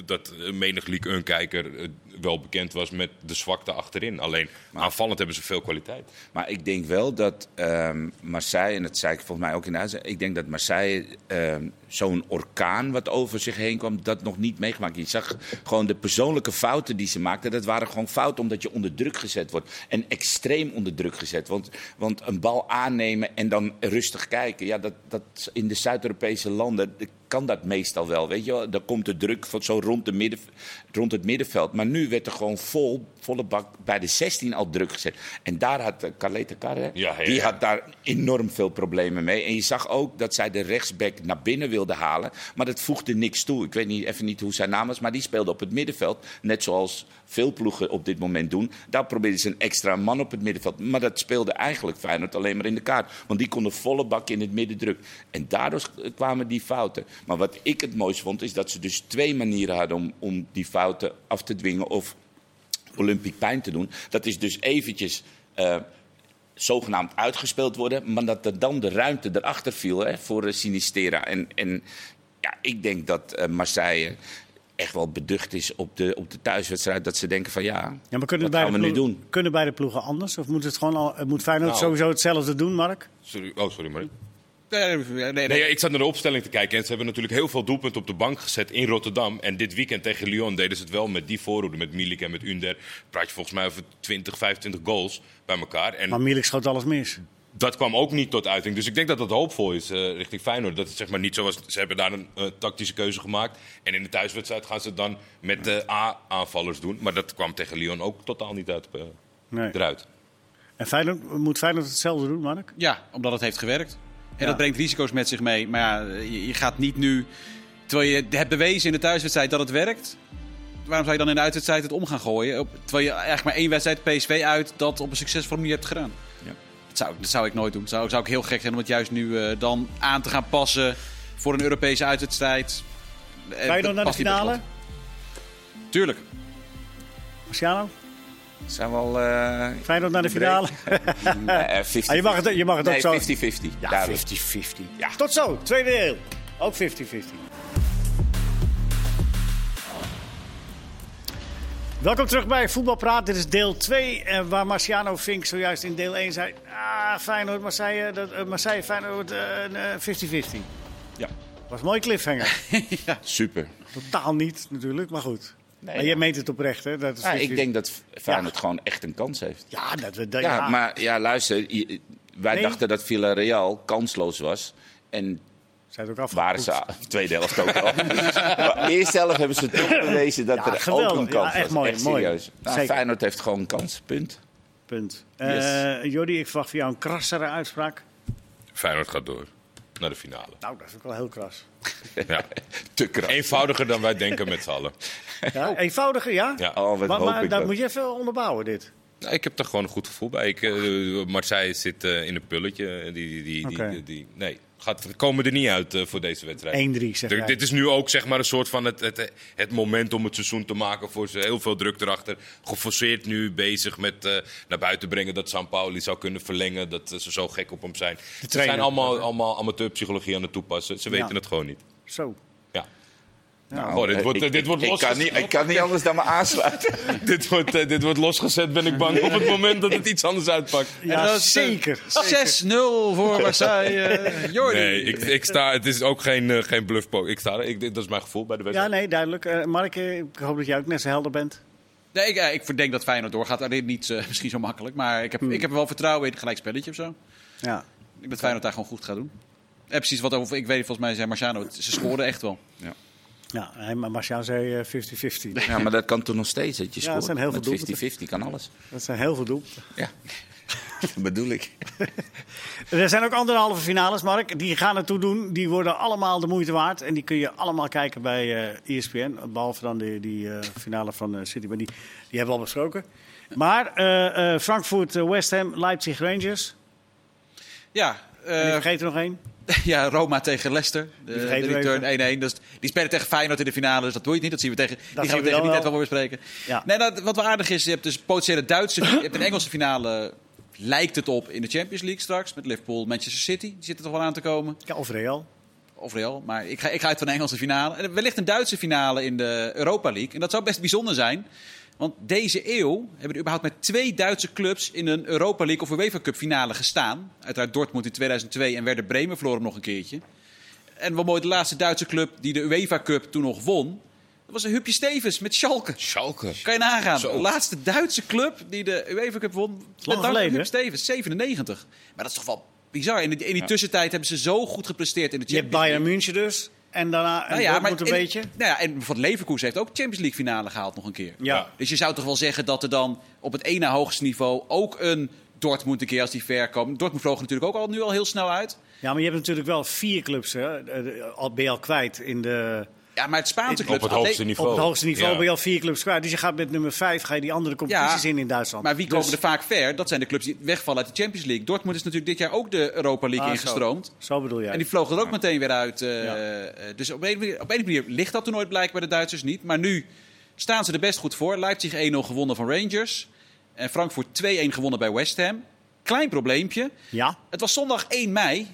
dat eh, menig League 1 kijker eh, wel bekend was met de zwakte achterin. Alleen aanvallend hebben ze veel kwaliteit. Maar ik denk wel dat ehm, Marseille, en dat zei ik volgens mij ook in de uitzending, ik denk dat Marseille ehm, zo'n orkaan wat over zich heen kwam, dat nog niet meegemaakt. Je zag gewoon de persoonlijke fouten die ze maakten. Dat waren gewoon fouten omdat je onder druk gezet wordt. En extreem onder druk gezet. Want, want een bal aannemen en dan rustig kijken. Ja, dat, dat in de Zuid-Europese landen kan dat meestal wel. Weet je wel? Dan komt de druk van zo rond, de midden, rond het middenveld. Maar nu werd er gewoon vol, volle bak bij de 16 al druk gezet. En daar had uh, Carlete Carre, Ja, die had daar enorm veel problemen mee. En je zag ook dat zij de rechtsback naar binnen wilde halen. Maar dat voegde niks toe. Ik weet niet, even niet hoe zijn naam was, maar die speelde op het middenveld. Net zoals veel ploegen op dit moment doen. Daar probeerden ze een extra man op het middenveld. Maar dat speelde eigenlijk Feyenoord alleen maar in de kaart. Want die konden volle bak in het midden drukken. En daardoor kwamen die fouten. Maar wat ik het mooist vond, is dat ze dus twee manieren hadden om, om die fouten af te dwingen. Of Olympic pijn te doen. Dat is dus eventjes eh, zogenaamd uitgespeeld worden. Maar dat er dan de ruimte erachter viel hè, voor eh, Sinistera. En, en ja, ik denk dat eh, Marseille echt wel beducht is op de, op de thuiswedstrijd. Dat ze denken van ja, Ja, maar kunnen wat gaan we beide nu ploegen, doen? Kunnen beide ploegen anders? Of moet, het gewoon al, moet Feyenoord Nou. sowieso hetzelfde doen, Mark? Sorry, oh, sorry, Marie. Nee, nee, nee, nee. Nee, ja, ik zat naar de opstelling te kijken en ze hebben natuurlijk heel veel doelpunten op de bank gezet in Rotterdam. En dit weekend tegen Lyon deden ze het wel met die voorhoede, met Milik en met Under. Praat je volgens mij over 20, 25 goals bij elkaar. En Maar Milik schoot alles mis. dat kwam ook niet tot uiting. Dus ik denk dat dat hoopvol is eh, richting Feyenoord. Dat het zeg maar niet zoals ze hebben daar een eh, tactische keuze gemaakt. En in de thuiswedstrijd gaan ze het dan met de A-aanvallers doen. Maar dat kwam tegen Lyon ook totaal niet uit, eh, Nee. eruit. En Feyenoord, moet Feyenoord hetzelfde doen, Mark? Ja, omdat het heeft gewerkt. En dat brengt risico's met zich mee. Maar ja, je, je gaat niet nu... Terwijl je hebt bewezen in de thuiswedstrijd dat het werkt... Waarom zou je dan in de uitwedstrijd het om gaan gooien? Terwijl je eigenlijk maar één wedstrijd PSV uit dat op een succesvolle manier hebt gedaan. Ja. Dat, zou, dat zou ik nooit doen. Dat zou, zou ik heel gek zijn om het juist nu eh, dan aan te gaan passen voor een Europese uitwedstrijd. Eh, Feyenoord dat naar de finale? Tuurlijk. Marciano? Zijn wel. eh, Feyenoord naar de finale? <laughs> eh, 50 Ah, je mag het, je mag het ook nee, zo... 50-50. Ja, duidelijk. 50-50. Ja. Tot zo, tweede deel. Ook 50-50. Welkom terug bij Voetbalpraat. Dit is deel 2, eh, waar Marciano Fink zojuist in deel 1 zei... Ah, Feyenoord, Marseille, dat, eh, Marseille Feyenoord, eh, een, eh, 50-50. Ja, Was een mooie cliffhanger. <laughs> super. Totaal niet, natuurlijk, maar goed. Nee, maar ja. jij meent het oprecht, hè? Dat is Ja, 50-50. ik denk dat Feyenoord Ja. gewoon echt een kans heeft. Ja, dat we... Dat, Ja, ja, maar ja, luister. je- wij Nee. dachten dat Villarreal kansloos was. En Zijn ook waren ze <laughs> tweede helft ook al. <laughs> maar eerst zelf hebben ze toch bewezen dat Ja, er geweldig. ook een kans Ja, echt was. mooi, echt mooi. serieus. Nou. Feyenoord heeft gewoon een kans, punt. Punt. Yes. Eh Jordi, ik verwacht van jou een krassere uitspraak. Feyenoord gaat door naar de finale. Nou, dat is ook wel heel kras. <laughs> Ja. Te krap. Eenvoudiger dan wij denken met z'n allen. Ja, eenvoudiger, ja? Ja. Oh, wat maar hoop maar ik dat moet je even onderbouwen, dit. Nou, ik heb er gewoon een goed gevoel bij. Ik, eh, Marseille zit eh, in een pulletje. Die, die, die, die- nee, gaat, we komen er niet uit eh, voor deze wedstrijd. 1-3, zeg dit is nu ook zeg maar, een soort van het, het, het moment om het seizoen te maken voor ze. Heel veel druk erachter. Geforceerd nu bezig met eh, naar buiten brengen dat San Pauli zou kunnen verlengen. Dat eh, ze zo gek op hem zijn. Ze zijn allemaal, allemaal amateurpsychologie aan het toepassen. Ze weten Ja. het gewoon niet. Zo. Ja. Nou, Oh, dit wordt- ik, dit wordt ik, ik, kan losgezet. niet, ik kan niet anders dan me aansluiten. <laughs> dit, wordt, eh, dit wordt losgezet, ben ik bang, op het moment dat het iets anders uitpakt. Ja, dat is, zeker. 6-0 voor Marseille. eh, <laughs> Jordi. Nee, ik, ik sta, het is ook geen, eh, geen bluff. Ik sta er, ik, dat is mijn gevoel bij de Ja, wedstrijd. nee, duidelijk. Eh, Mark, ik hoop dat jij ook net zo helder bent. Nee, ik, ik verdenk dat Feyenoord doorgaat. Alleen niet eh, <laughs> misschien zo makkelijk. Maar ik heb, Hmm. ik heb er wel vertrouwen in een gelijk spelletje of zo. Ja. Ik denk dat Feyenoord daar gewoon goed gaat doen. En precies wat over, ik weet volgens mij zei Marciano, ze scoren echt wel. Ja, hij- maar Marciano zei eh, 50-50. Ja, maar dat kan toch nog steeds, dat je Ja, scoort. zijn heel veel Met doelpunten. 50-50 kan alles. Dat zijn heel veel doelpunten. Ja, dat <laughs> bedoel ik. <laughs> Er zijn ook andere halve finales, Mark. Die gaan ertoe doen. Die worden allemaal de moeite waard. En die kun je allemaal kijken bij eh ESPN. Behalve dan die, die eh, finale van eh, City. Maar die, die hebben we al besproken. Maar eh, eh, Frankfurt, eh, West Ham, Leipzig, Rangers. Ja, En ik eh, vergeet er nog één. <laughs> ja, Roma tegen Leicester. De, return 1-1. Dus die spelen tegen Feyenoord in de finale, dus dat doe je niet. Dat zien we tegen, die zien gaan we tegen die tijd wel. weer bespreken. Ja. Nee, dat, wat wel aardig is, je hebt dus potentiële Duitse... je hebt een Engelse finale, lijkt het op, in de Champions League straks. Met Liverpool, Manchester City. Die zitten toch wel aan te komen. Ja, of Real. Of Real, maar ik ga, ik ga uit van de Engelse finale. En wellicht een Duitse finale in de Europa League. En dat zou best bijzonder zijn. Want deze eeuw hebben er überhaupt met twee Duitse clubs in een Europa League of UEFA Cup finale gestaan. Uiteraard Dortmund in 2002 en Werder Bremen verloren nog een keertje. En wat mooi, de laatste Duitse club die de UEFA Cup toen nog won, dat was een Hupje Stevens met Schalke. Schalke. Kan je nagaan. Zo. De laatste Duitse club die de UEFA Cup won. met dank aan geleden, hè? Stevens, 97. Maar dat is toch wel bizar. In die, in die tussentijd hebben ze zo goed gepresteerd in de Je hebt Champions Bayern League. München dus. En daarna Nou ja, maar Dortmund een beetje. Nou ja, en van Leverkusen heeft ook Champions League finale gehaald nog een keer. Ja. Dus je zou toch wel zeggen dat er dan op het ene hoogste niveau ook een Dortmund een keer als die ver komt. Dortmund vloog natuurlijk ook al, nu al heel snel uit. Ja, maar je hebt natuurlijk wel vier clubs. Hè. Al ben je al kwijt in de... Ja, maar het Spaanse Op clubs... het hoogste niveau. Op het hoogste niveau Ja. ben je al vier clubs kwijt. Dus je gaat met nummer vijf ga je die andere competities in in Duitsland. Maar wie Dus- komen er vaak ver? Dat zijn de clubs die wegvallen uit de Champions League. Dortmund is natuurlijk dit jaar ook de Europa League Ah, zo. ingestroomd. Zo bedoel jij. En die vlogen er ook meteen weer uit. eh, Ja. eh, Dus op een, manier, op een manier ligt dat toernooi blijkbaar de Duitsers niet. Maar nu staan ze er best goed voor. Leipzig 1-0 gewonnen van Rangers. En Frankfurt 2-1 gewonnen bij West Ham. Klein probleempje. Ja? Het was zondag 1 mei.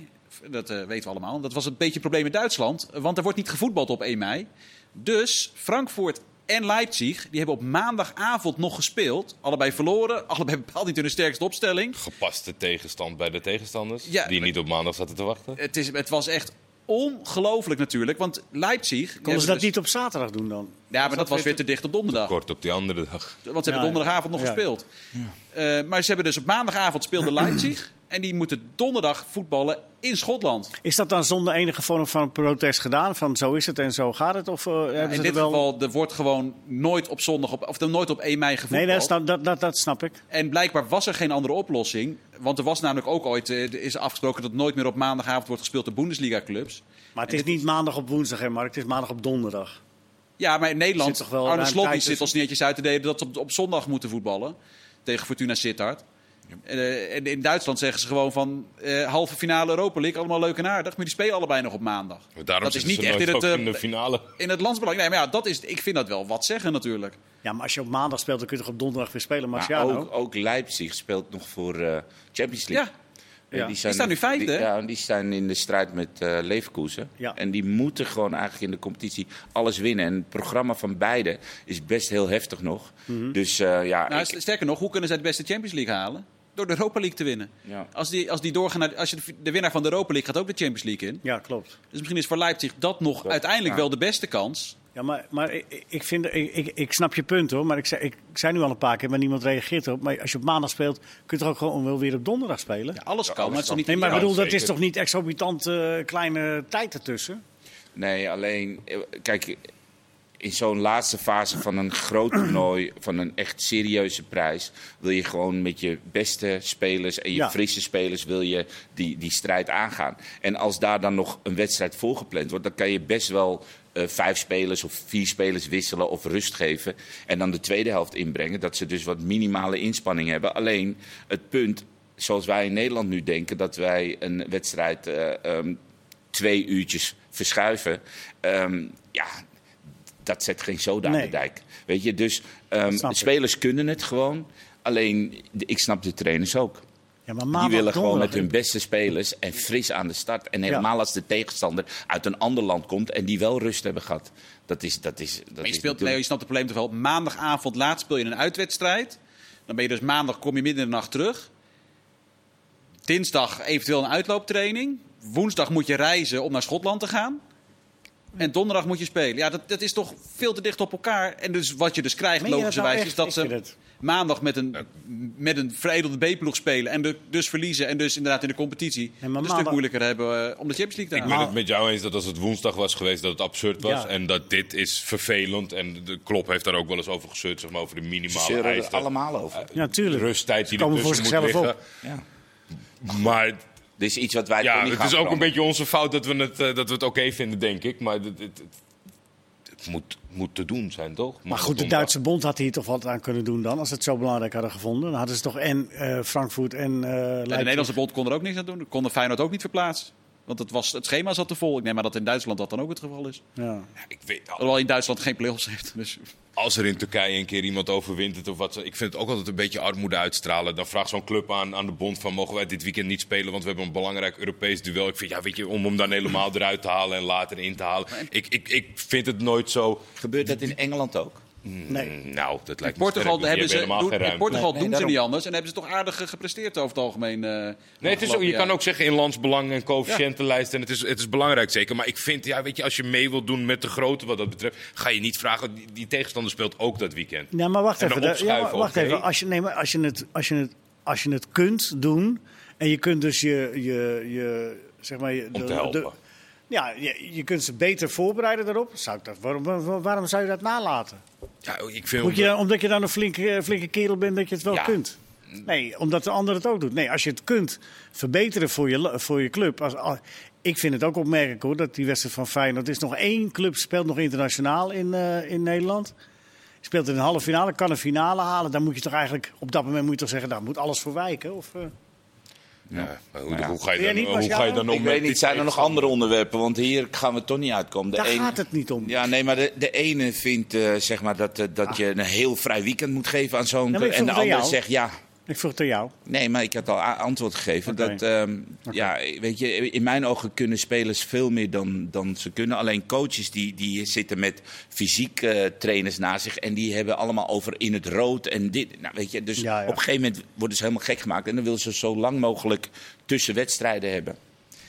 Dat eh, weten we allemaal. Dat was een beetje een probleem in Duitsland. Want er wordt niet gevoetbald op 1 mei. Dus Frankfurt en Leipzig die hebben op maandagavond nog gespeeld. Allebei verloren. Allebei <laughs> bepaald niet hun sterkste opstelling. Gepaste tegenstand bij de tegenstanders. Ja, die niet op maandag zaten te wachten. Het, is, het was echt ongelooflijk natuurlijk. Want Leipzig... Konden ze dat niet op zaterdag doen dan? Ja, maar dat was weer te dicht op donderdag. Kort op die andere dag. Want ze hebben Ja, donderdagavond nog ja. gespeeld. Eh, maar ze hebben dus op maandagavond speelde <clears throat> Leipzig. En die moeten donderdag voetballen in Schotland. Is dat dan zonder enige vorm van protest gedaan? Van zo is het en zo gaat het? Of, hebben ze in dit wel... geval, er wordt gewoon nooit op zondag op, of er nooit op 1 mei gevoetbald. Nee, dat snap, dat, dat, dat snap ik. En blijkbaar was er geen andere oplossing. Want er was namelijk ook ooit eh, er is afgesproken dat nooit meer op maandagavond wordt gespeeld door Bundesliga-clubs. Maar het is niet maandag op woensdag, hè, Mark. Het is maandag op donderdag. Ja, maar in Nederland, Zit toch wel Arne Slot zit ons netjes uit te delen dat ze op, op zondag moeten voetballen. Tegen Fortuna Sittard. Eh, en in Duitsland zeggen ze gewoon van eh, halve finale Europa League, allemaal leuk en aardig. Maar die spelen allebei nog op maandag. Maar Daarom dat is niet ze echt in het, eh, in de finale. in het landsbelang. Nee, maar ja, dat is, ik vind dat wel wat zeggen natuurlijk. Ja, maar als je op maandag speelt, dan kun je toch op donderdag weer spelen, Maar Marciano? ook, ook Leipzig speelt nog voor eh, Champions League. Ja, Ja. Die, Die staan nu vijfde, die-? Ja, die staan in de strijd met eh Leverkusen. Ja. En die moeten gewoon eigenlijk in de competitie alles winnen. En het programma van beide is best heel heftig nog. Mhm. Dus eh, ja, nou, ik- sterker nog, hoe kunnen zij de beste Champions League halen? Door de Europa League te winnen. ja. Als die, als die doorgaan naar, als je de, de winnaar van de Europa League gaat ook de Champions League in. Ja, klopt. Dus misschien is voor Leipzig dat nog Dat- uiteindelijk ja. wel de beste kans. Ja, maar, maar ik, ik, vind, ik, ik, ik snap je punt hoor. Maar ik zei, ik, ik zei nu al een paar keer, maar niemand reageert erop. Maar als je op maandag speelt, kun je toch ook gewoon wel weer op donderdag spelen? Ja, alles kan, alles maar het is niet Nee, maar ik bedoel, dat is toch niet exorbitant eh, kleine tijd ertussen? Nee, alleen, eh, kijk, in zo'n laatste fase van een groot toernooi, van een echt serieuze prijs, wil je gewoon met je beste spelers en je Ja. frisse spelers wil je die, die strijd aangaan. En als daar dan nog een wedstrijd voorgepland wordt, dan kan je best wel eh, vijf spelers of vier spelers wisselen of rust geven. En dan de tweede helft inbrengen, dat ze dus wat minimale inspanning hebben. Alleen het punt, zoals wij in Nederland nu denken, dat wij een wedstrijd eh, ehm, twee uurtjes verschuiven. Ehm, ja, dat zet geen aan Nee. de dijk. Weet je, dus ehm, ik. spelers kunnen het gewoon. Alleen, ik snap de trainers ook. Ja, maar Die willen gewoon donderdag, met hun beste spelers en fris aan de start. En helemaal als de tegenstander uit een ander land komt en die wel rust hebben gehad. Dat is, dat is, dat Maar je, speelt, nee, je snapt het probleem toch wel. Maandagavond laat speel je een uitwedstrijd. Dan ben je dus maandag kom je midden in de nacht terug. Dinsdag eventueel een uitlooptraining. Woensdag moet je reizen om naar Schotland te gaan. En donderdag moet je spelen. Ja, dat, dat is toch veel te dicht op elkaar. En dus wat je dus krijgt, dat logischerwijs, nou is dat Ik ze maandag met een, met een veredelde B-ploeg spelen. En de- dus verliezen. En dus inderdaad in de competitie een stuk moeilijker hebben eh, om de Champions League te Ik halen. ben het met jou eens dat als het woensdag was geweest, dat het absurd was. Ja. En dat dit is vervelend. En de Klop heeft daar ook wel eens over gezeurd, zeg maar, over de Ze minimale er eisen. allemaal over. Ja, tuurlijk. Rusttijd die Ze komen voor ertussen moet liggen. op. Ja. Maar Dit is iets wat wij toch ja, niet het gaan is ook een beetje onze fout dat we het, eh, dat we het oké vinden, denk ik. Maar het, het, het, het moet, moet te doen zijn, toch? Maar goed, de Duitse bond had hier toch wat aan kunnen doen dan, als ze het zo belangrijk hadden gevonden. Dan hadden ze toch en eh, Frankfurt en eh En de. Nederlandse bond kon er ook niks aan doen. Kon de Feyenoord ook niet verplaatsen. Want het, was, het schema zat te vol. Ik neem maar dat in Duitsland dat dan ook het geval is. Ja. Ik weet, Alhoewel in Duitsland geen play-offs heeft. Dus als er in Turkije een keer iemand overwint het of wat, ik vind het ook altijd een beetje armoede uitstralen. Dan vraagt zo'n club aan, aan de bond van mogen wij dit weekend niet spelen, want we hebben een belangrijk Europees duel. Ik vind ja, weet je, om hem dan helemaal eruit te halen en later in te halen. Ik, ik, ik vind het nooit zo. Gebeurt dat in Engeland ook? Nee. Mm, Nou, dat lijkt me Portugal, sterk. hebben ze, helemaal doen, geen in. Portugal Nee, doen nee, ze niet anders. En hebben ze toch aardig gepresteerd over het algemeen. eh, Nee, het is, ook- je kan ook zeggen in landsbelang en coëfficiëntenlijst. En het is, het is belangrijk zeker. Maar ik vind, ja, weet je, als je mee wilt doen met de grote wat dat betreft, ga je niet vragen. Die, die tegenstander speelt ook dat weekend. Ja, maar wacht En even. ja, maar wacht even. Als je, nee, maar als je, het, als, je het, als je het kunt doen en je kunt dus je, je, je zeg maar, je- Om de- te helpen. de- ja, je, je kunt ze beter voorbereiden daarop. Zou ik dat, waarom, waarom, zou je dat nalaten? Ja, ik vind Moet je, omdat je dan een flinke, flinke kerel bent dat je het wel Ja. kunt? Nee, omdat de ander het ook doet. Nee, als je het kunt verbeteren voor je, voor je club. Als, als- ik vind het ook opmerkelijk hoor, dat die wedstrijd van Feyenoord... Er is nog één club, speelt nog internationaal in, eh, in Nederland. Speelt in een halve finale, kan een finale halen. Dan moet je toch eigenlijk, op dat moment moet je toch zeggen... daar moet alles voor wijken? Of, eh? Ja, maar hoe, Ja. hoe ga je dan, niet, hoe ga je dan om Ik met weet niet, zijn er nog andere onderwerpen? Want hier gaan we toch niet uitkomen. De Daar een- gaat het niet om. Ja, nee, maar de, de ene vindt eh, zeg maar dat, eh, dat je een heel vrij weekend moet geven aan zo'n... En de andere zegt ja. Ik vroeg het aan jou. Nee, maar ik had al antwoord gegeven. Dat, ehm, ja, weet je, in mijn ogen kunnen spelers veel meer dan, dan ze kunnen. Alleen coaches die, die zitten met fysiek eh, trainers naast zich. En die hebben allemaal over in het rood en dit. Nou, weet je, dus Ja, ja. op een gegeven moment worden ze helemaal gek gemaakt. En dan willen ze zo lang mogelijk tussen wedstrijden hebben.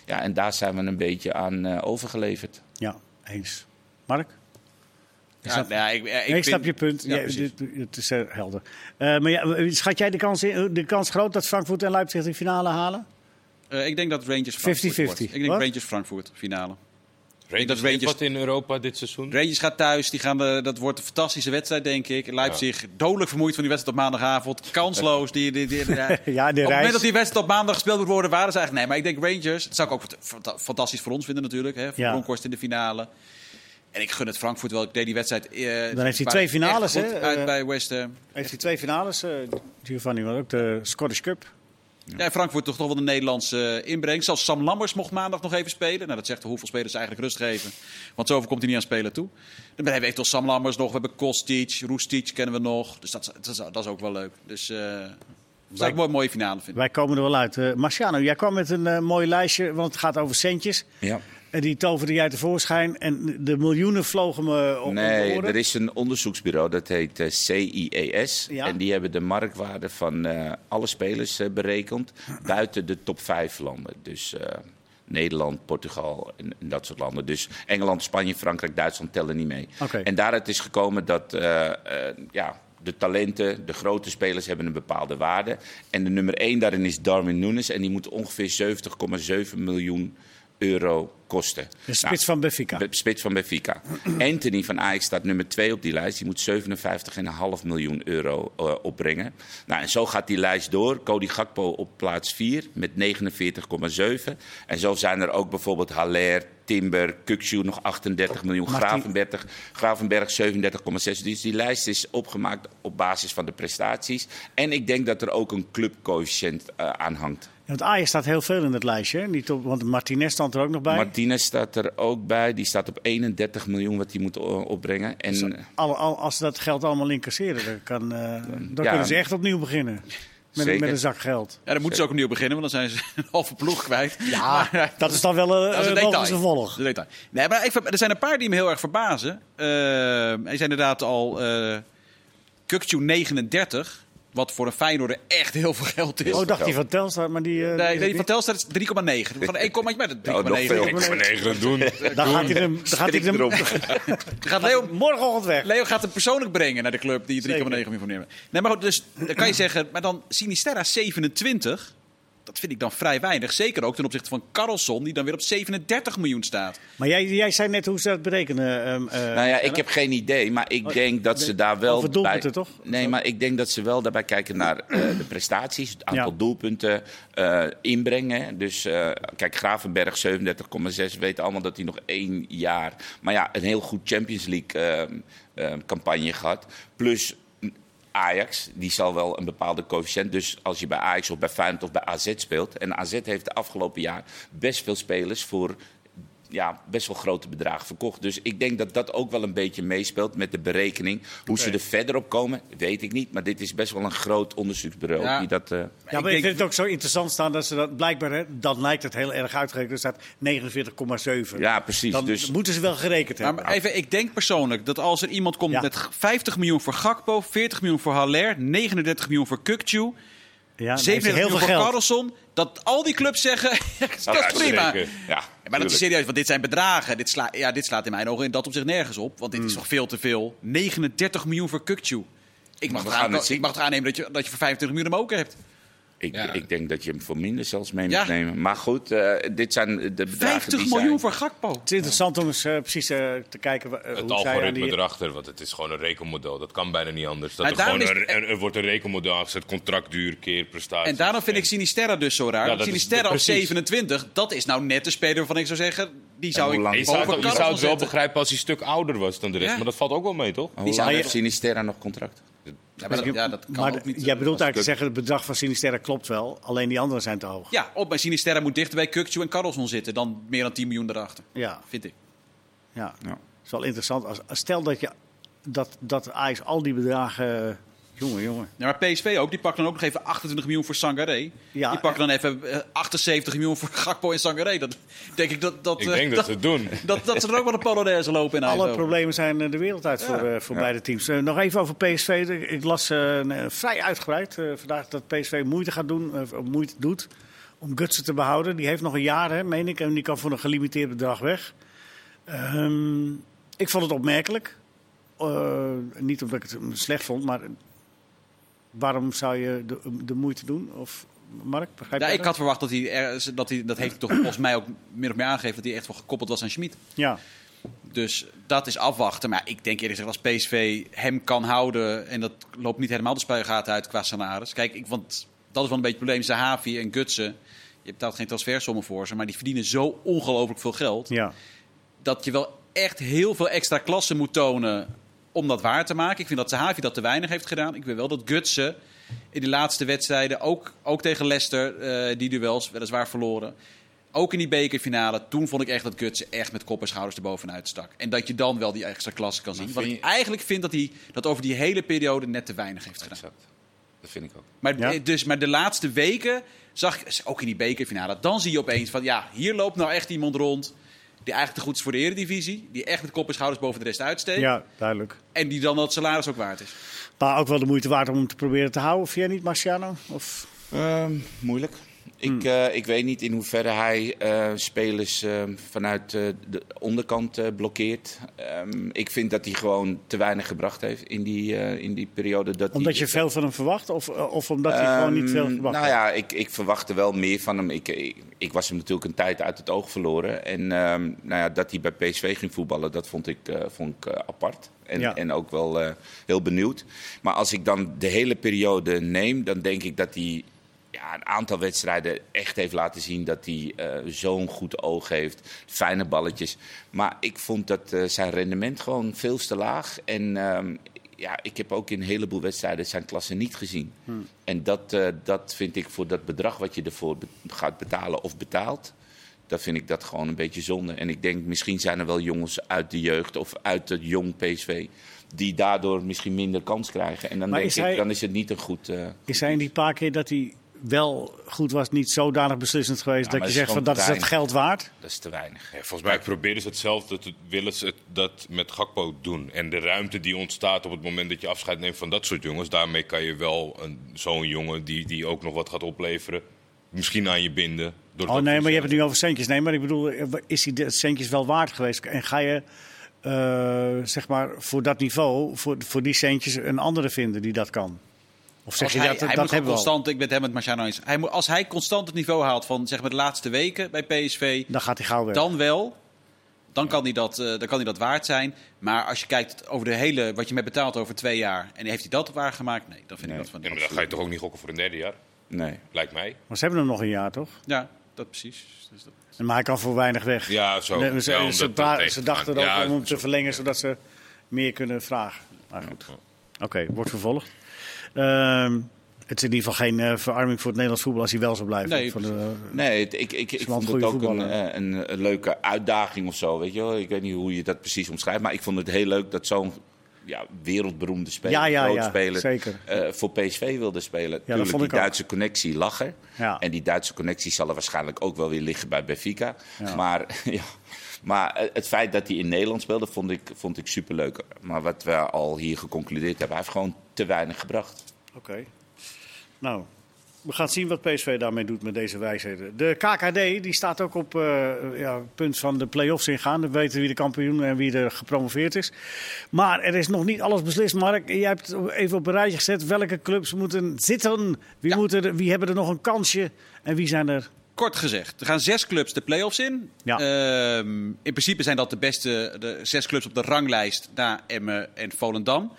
Ja, en daar zijn we een beetje aan eh, overgeleverd. Ja, eens. Mark? Ja, nou ja, ik, eh, ik Nee, ik vind- snap je punt. Ja, dit- het is eh, helder. Eh, maar ja, schat jij de kans, in, de kans groot dat Frankfurt en Leipzig de finale halen? Eh, ik denk dat Rangers Frankfurt 50-50. wordt. Ik denk? Rangers Frankfurt finale. Rangers, Dat Rangers- wat in Europa dit seizoen? Rangers gaat thuis, die gaan de, dat wordt een fantastische wedstrijd, denk ik. Leipzig dodelijk vermoeid van die wedstrijd op maandagavond. Kansloos. Die, die, die, <laughs> ja. Ja, de Op het reis. moment dat die wedstrijd op maandag gespeeld moet worden, waren ze eigenlijk... Nee, maar ik denk Rangers, dat zou ik ook fant- fantastisch voor ons vinden natuurlijk. Hè, voor Ja. Bronkhorst in de finale. En ik gun het Frankfurt wel. Ik deed die wedstrijd... eh, Dan heeft hij twee finales, hè? Uit Eh, bij West Ham. Heeft hij twee finales, eh Giovanni, maar ook de Scottish Cup. Ja, Frankfurt toch toch wel de Nederlandse inbreng. Zelfs Sam Lammers mocht maandag nog even spelen. Nou, dat zegt hoeveel spelers ze eigenlijk rust geven. Want zoveel komt hij niet aan spelen toe. Dan hebben we toch Sam Lammers nog. We hebben Kostic, Roestic kennen we nog. Dus dat, is- dat, is, dat is ook wel leuk. Dus eh dat zou ik wel een mooie finale vinden. Wij komen er wel uit. Eh Marciano, jij kwam met een mooi lijstje, want het gaat over centjes. Ja. En die toverde jij tevoorschijn en de miljoenen vlogen me op, Nee, er is een onderzoeksbureau dat heet eh, CIES. Ja. En die hebben de marktwaarde van eh, alle spelers eh, berekend buiten de top 5 landen. Dus Nederland, Portugal en, en dat soort landen. Dus Engeland, Spanje, Frankrijk, Duitsland tellen niet mee. Oké. En daaruit is gekomen dat ja, de talenten, de grote spelers hebben een bepaalde waarde. En de nummer 1 daarin is Darwin Nunes. En die moet ongeveer 70,7 miljoen euro kosten. De spits van Benfica. Be- Spits van Benfica. Anthony van Ajax staat nummer 2 op die lijst. Die moet 57,5 miljoen euro eh, opbrengen. Nou, en zo gaat die lijst door. Cody Gakpo op plaats 4 met 49,7. En zo zijn er ook bijvoorbeeld Haller, Timber, Kukcu nog 38 miljoen. Martin- Gravenberg, Gravenberg 37,6. Dus die lijst is opgemaakt op basis van de prestaties. En ik denk dat er ook een clubcoëfficiënt eh aan hangt. Want Ajax staat heel veel in het lijstje. Niet op, want Martinez stond er ook nog bij. Martinez staat er ook bij. Die staat op 31 miljoen wat hij moet eh, opbrengen. En Al, al- als ze dat geld allemaal incasseren, dan, kan, eh, dan Ja. kunnen ze echt opnieuw beginnen. Met, Zeker. met een zak geld. Ja, dan moeten ze ook opnieuw beginnen, want dan zijn ze <laughs> een halve ploeg kwijt. Ja, <laughs> Maar- dat is dan wel Dat is een een uh, detail. logische volg. Dat is een detail. Nee, maar ik, er zijn een paar die me heel erg verbazen. Eh hij zijn inderdaad al uh, Kukcu 39. Wat voor een Feyenoorder echt heel veel geld is. Oh, dacht die van Telstar, maar die... eh, nee, die- van Telstar is 3,9. Van 1, maar dat 3,9. Oh, nog veel. Ik ga negen doen. <laughs> Dan gaat hij hem... Dan gaat hij hem erop. <laughs> Gaat Leo, morgenochtend weg. Leo gaat hem persoonlijk brengen naar de club die 3,9 miljoen voor nemen. Nee, maar goed, dus dan kan je <clears throat> zeggen, maar dan Sinisterra 27. Dat vind ik dan vrij weinig. Zeker ook ten opzichte van Carlson, die dan weer op 37 miljoen staat. Maar jij, jij zei net hoe ze dat berekenen. ehm, eh, Nou ja, ik heb geen idee, maar ik denk dat ze daar wel Over doelpunten, toch? Nee, maar ik denk dat ze wel daarbij kijken naar eh, de prestaties, het aantal Ja. doelpunten, eh, inbrengen. Dus eh, kijk, Gravenberg 37,6 weten allemaal dat hij nog één jaar, maar ja, een heel goed Champions League eh, eh, campagne gehad. Plus Ajax, die zal wel een bepaalde coëfficiënt. Dus als je bij Ajax of bij Feyenoord of bij AZ speelt. En AZ heeft de afgelopen jaar best veel spelers voor ja, best wel grote bedragen verkocht. Dus ik denk dat dat ook wel een beetje meespeelt met de berekening. Hoe ze er verder op komen, weet ik niet. Maar dit is best wel een groot onderzoeksbureau Ja. die dat... eh, Ja, maar ik, denk- vind het ook zo interessant staan dat ze dat blijkbaar, hè, dan lijkt het heel erg uitgerekend. Er staat 49,7. ja, precies. Dan dus moeten ze wel gerekend hebben. maar even, ik denk persoonlijk dat als er iemand komt Ja. met 50 miljoen voor Gakpo, 40 miljoen voor Haller, 39 miljoen voor Kukcu, ja, dan heeft 37 hij heel miljoen veel voor. Carlson, dat al die clubs zeggen, <laughs> dat is Ja, prima. zeker. ja, Maar dat is serieus, want dit zijn bedragen. Dit, sla, ja, dit slaat in mijn ogen in dat op zich nergens op. Want dit Hmm. is toch veel te veel. 39 miljoen voor Kukcu. Ik mag, aan- het zien. ik mag toch aannemen dat je, dat je voor 25 miljoen hem ook hebt. Ik, Ja. ik denk dat je hem voor minder zelfs mee Ja. moet nemen. Maar goed, eh, dit zijn de bedragen 50 die miljoen zijn. voor Gakpo. Het is interessant om eens eh, precies eh, te kijken Het hoe zij aan algoritme die... erachter, want het is gewoon een rekenmodel. Dat kan bijna niet anders. Dat Maar er, gewoon daarom een, er, er wordt een rekenmodel aangezet, contractduur keer prestatie. En daarom vind ik Sinisterra dus zo raar. Ja, Sinisterra op precies. 27, dat is nou net de speler waarvan ik zou zeggen... die zou ik Je zou, het, je zou het wel begrijpen als hij een stuk ouder was dan de rest. Ja. Maar dat valt ook wel mee, toch? Hoe lang zou- heeft Sinisterra nog contract? Ja, maar dat, ja, dat kan maar ook niet. jij bedoelt eigenlijk te zeggen, het bedrag van Sinisterra klopt wel. Alleen die anderen zijn te hoog. Ja, op mijn Sinisterra moet dichter bij Kukcu en Carlson zitten... dan meer dan 10 miljoen erachter, Ja, vind ik. ja. Ja. Het is wel interessant. Als, stel dat, je, dat, dat Ajax al die bedragen... eh, Jongen, jongen. Ja, maar PSV ook, die pakken dan ook nog even 28 miljoen voor Sangaré. Ja, die pakken dan even eh, 78 miljoen voor Gakpo en Sangaré. Dat denk ik dat... dat Ik eh, denk dat ze het doen. <laughs> dat, dat ze er ook wel een Polonaise lopen in Alle problemen zijn eh, de wereld uit voor, eh, voor beide teams. Eh, nog even over PSV. Ik las eh, een- vrij uitgebreid eh, vandaag dat PSV moeite gaat doen, eh, of moeite doet om Gutsen te behouden. Die heeft nog een jaar, hè, meen ik, en die kan voor een gelimiteerd bedrag weg. Ehm, ik vond het opmerkelijk. Eh, niet omdat ik het slecht vond, maar waarom zou je de, de moeite doen? Of Mark, begrijp Ja, ik dat? had verwacht dat hij, er, dat hij, dat heeft hij toch volgens mij ook min of meer aangegeven, dat hij echt wel gekoppeld was aan Schmid. Ja, Dus dat is afwachten. Maar ik denk eerlijk gezegd, als PSV hem kan houden, en dat loopt niet helemaal de spuigaten uit qua salaris. Kijk, ik, want dat is wel een beetje het probleem. Zahavi en Gutsen, je betaalt geen transfersommen voor ze, maar die verdienen zo ongelooflijk veel geld. ja. dat je wel echt heel veel extra klassen moet tonen om dat waar te maken. Ik vind dat Zahavi dat te weinig heeft gedaan. Ik wil wel dat Gutsen in de laatste wedstrijden, ook, ook tegen Leicester, eh, die duels weliswaar verloren. Ook in die bekerfinale, toen vond ik echt dat Gutsen echt met kop en schouders erbovenuit stak. En dat je dan wel die extra klasse kan zien. Vind ik je- eigenlijk vind dat hij dat over die hele periode net te weinig heeft gedaan. Exact. Dat vind ik ook. Maar, Ja. eh, dus, maar de laatste weken zag ik, ook in die bekerfinale, dan zie je opeens van ja, hier loopt nou echt iemand rond die eigenlijk te goed is voor de eredivisie. Die echt met kop en schouders boven de rest uitsteekt. ja, duidelijk. En die dan dat salaris ook waard is. Maar ook wel de moeite waard om hem te proberen te houden. Vind jij niet, Marciano? Of... Ehm, moeilijk. Ik, eh, ik weet niet in hoeverre hij eh, spelers eh, vanuit de onderkant blokkeert. Ehm, ik vind dat hij gewoon te weinig gebracht heeft in die, in die periode. Dat Omdat je veel van hem verwacht? Of, of omdat hij gewoon niet veel Ehm, verwacht? Nou ja, ik, ik verwachtte wel meer van hem. Ik, ik, ik was hem natuurlijk een tijd uit het oog verloren. En ehm, nou ja, dat hij bij PSV ging voetballen, dat vond ik, vond ik apart. En, Ja. en ook wel heel benieuwd. Maar als ik dan de hele periode neem, dan denk ik dat hij ja, een aantal wedstrijden echt heeft laten zien dat hij eh, zo'n goed oog heeft. Fijne balletjes. Maar ik vond dat eh, zijn rendement gewoon veel te laag. En ehm, ja, ik heb ook in een heleboel wedstrijden zijn klasse niet gezien. En dat, eh, dat vind ik voor dat bedrag wat je ervoor be- gaat betalen of betaalt. Dat vind ik dat gewoon een beetje zonde. En ik denk, misschien zijn er wel jongens uit de jeugd of uit het jong PSV. die daardoor misschien minder kans krijgen. En dan Maar denk is ik, hij- dan is het niet een goed. eh, Is hij in die paar keer dat hij wel goed was, niet zodanig beslissend geweest Ja, dat je zegt van dat is het geld waard? dat is te weinig. Ja, volgens mij proberen ze hetzelfde, te, willen ze het, dat met Gakpo doen. En de ruimte die ontstaat op het moment dat je afscheid neemt van dat soort jongens, daarmee kan je wel een- zo'n jongen die, die ook nog wat gaat opleveren, misschien aan je binden. Door Oh nee, maar je hebt het nu over centjes. Nee, maar ik bedoel, is de centjes wel waard geweest? En ga je, eh, zeg maar, voor dat niveau, voor, voor die centjes, een andere vinden die dat kan? Of zeg Als je hij, dat, hij dat moet hebben we al? constant, ik ben het helemaal met Marciano eens. Hij moet, als hij constant het niveau haalt van zeg maar, de laatste weken bij PSV, Dan gaat hij gauw weg. dan wel. Dan kan, hij dat, eh, dan kan hij dat waard zijn. Maar als je kijkt over de hele, wat je met betaalt over twee jaar. En heeft hij dat waargemaakt? Nee, dan vind Nee. ik dat van Ja, maar dan ga je toch ook niet gokken voor een derde jaar, Nee. lijkt mij. Maar ze hebben hem nog een jaar, toch? Ja, dat precies. Dus dat- Maar hij kan voor weinig weg. Ja, zo. Nee, ze, Ja, ze, dat dachten ook Ja, om hem te verlengen, zodat ze meer kunnen vragen. Maar goed. Oké, wordt vervolgd. Ehm, Het is in ieder geval geen eh, verarming voor het Nederlands voetbal als hij wel zo blijft. Nee, Van de, Nee, ik, ik, ik vond het ook een, eh, een, een leuke uitdaging of zo. Weet je wel? Ik weet niet hoe je dat precies omschrijft. Maar ik vond het heel leuk dat zo'n ja, wereldberoemde speler, Ja, ja, ja, speler, zeker. eh, voor PSV wilde spelen. Tuurlijk, vond die ook. Duitse connectie lag er. Ja. En die Duitse connectie zal er waarschijnlijk ook wel weer liggen bij Benfica. Ja. Maar, <laughs> ja, maar eh, het feit dat hij in Nederland speelde, vond ik, vond ik superleuk. Maar wat we al hier geconcludeerd hebben, hij heeft gewoon te weinig gebracht. Oké. Nou, we gaan zien wat PSV daarmee doet met deze wijsheden. De KKD die staat ook op eh, ja, het punt van de play-offs ingaan. We weten wie de kampioen en wie er gepromoveerd is. Maar er is nog niet alles beslist. Mark, jij hebt het even op een rijtje gezet. Welke clubs moeten zitten? Wie, Ja. moeten er, wie hebben er nog een kansje? En wie zijn er? Kort gezegd, er gaan zes clubs de play-offs in. Ja. Ehm, in principe zijn dat de beste de zes clubs op de ranglijst na Emmen en Volendam.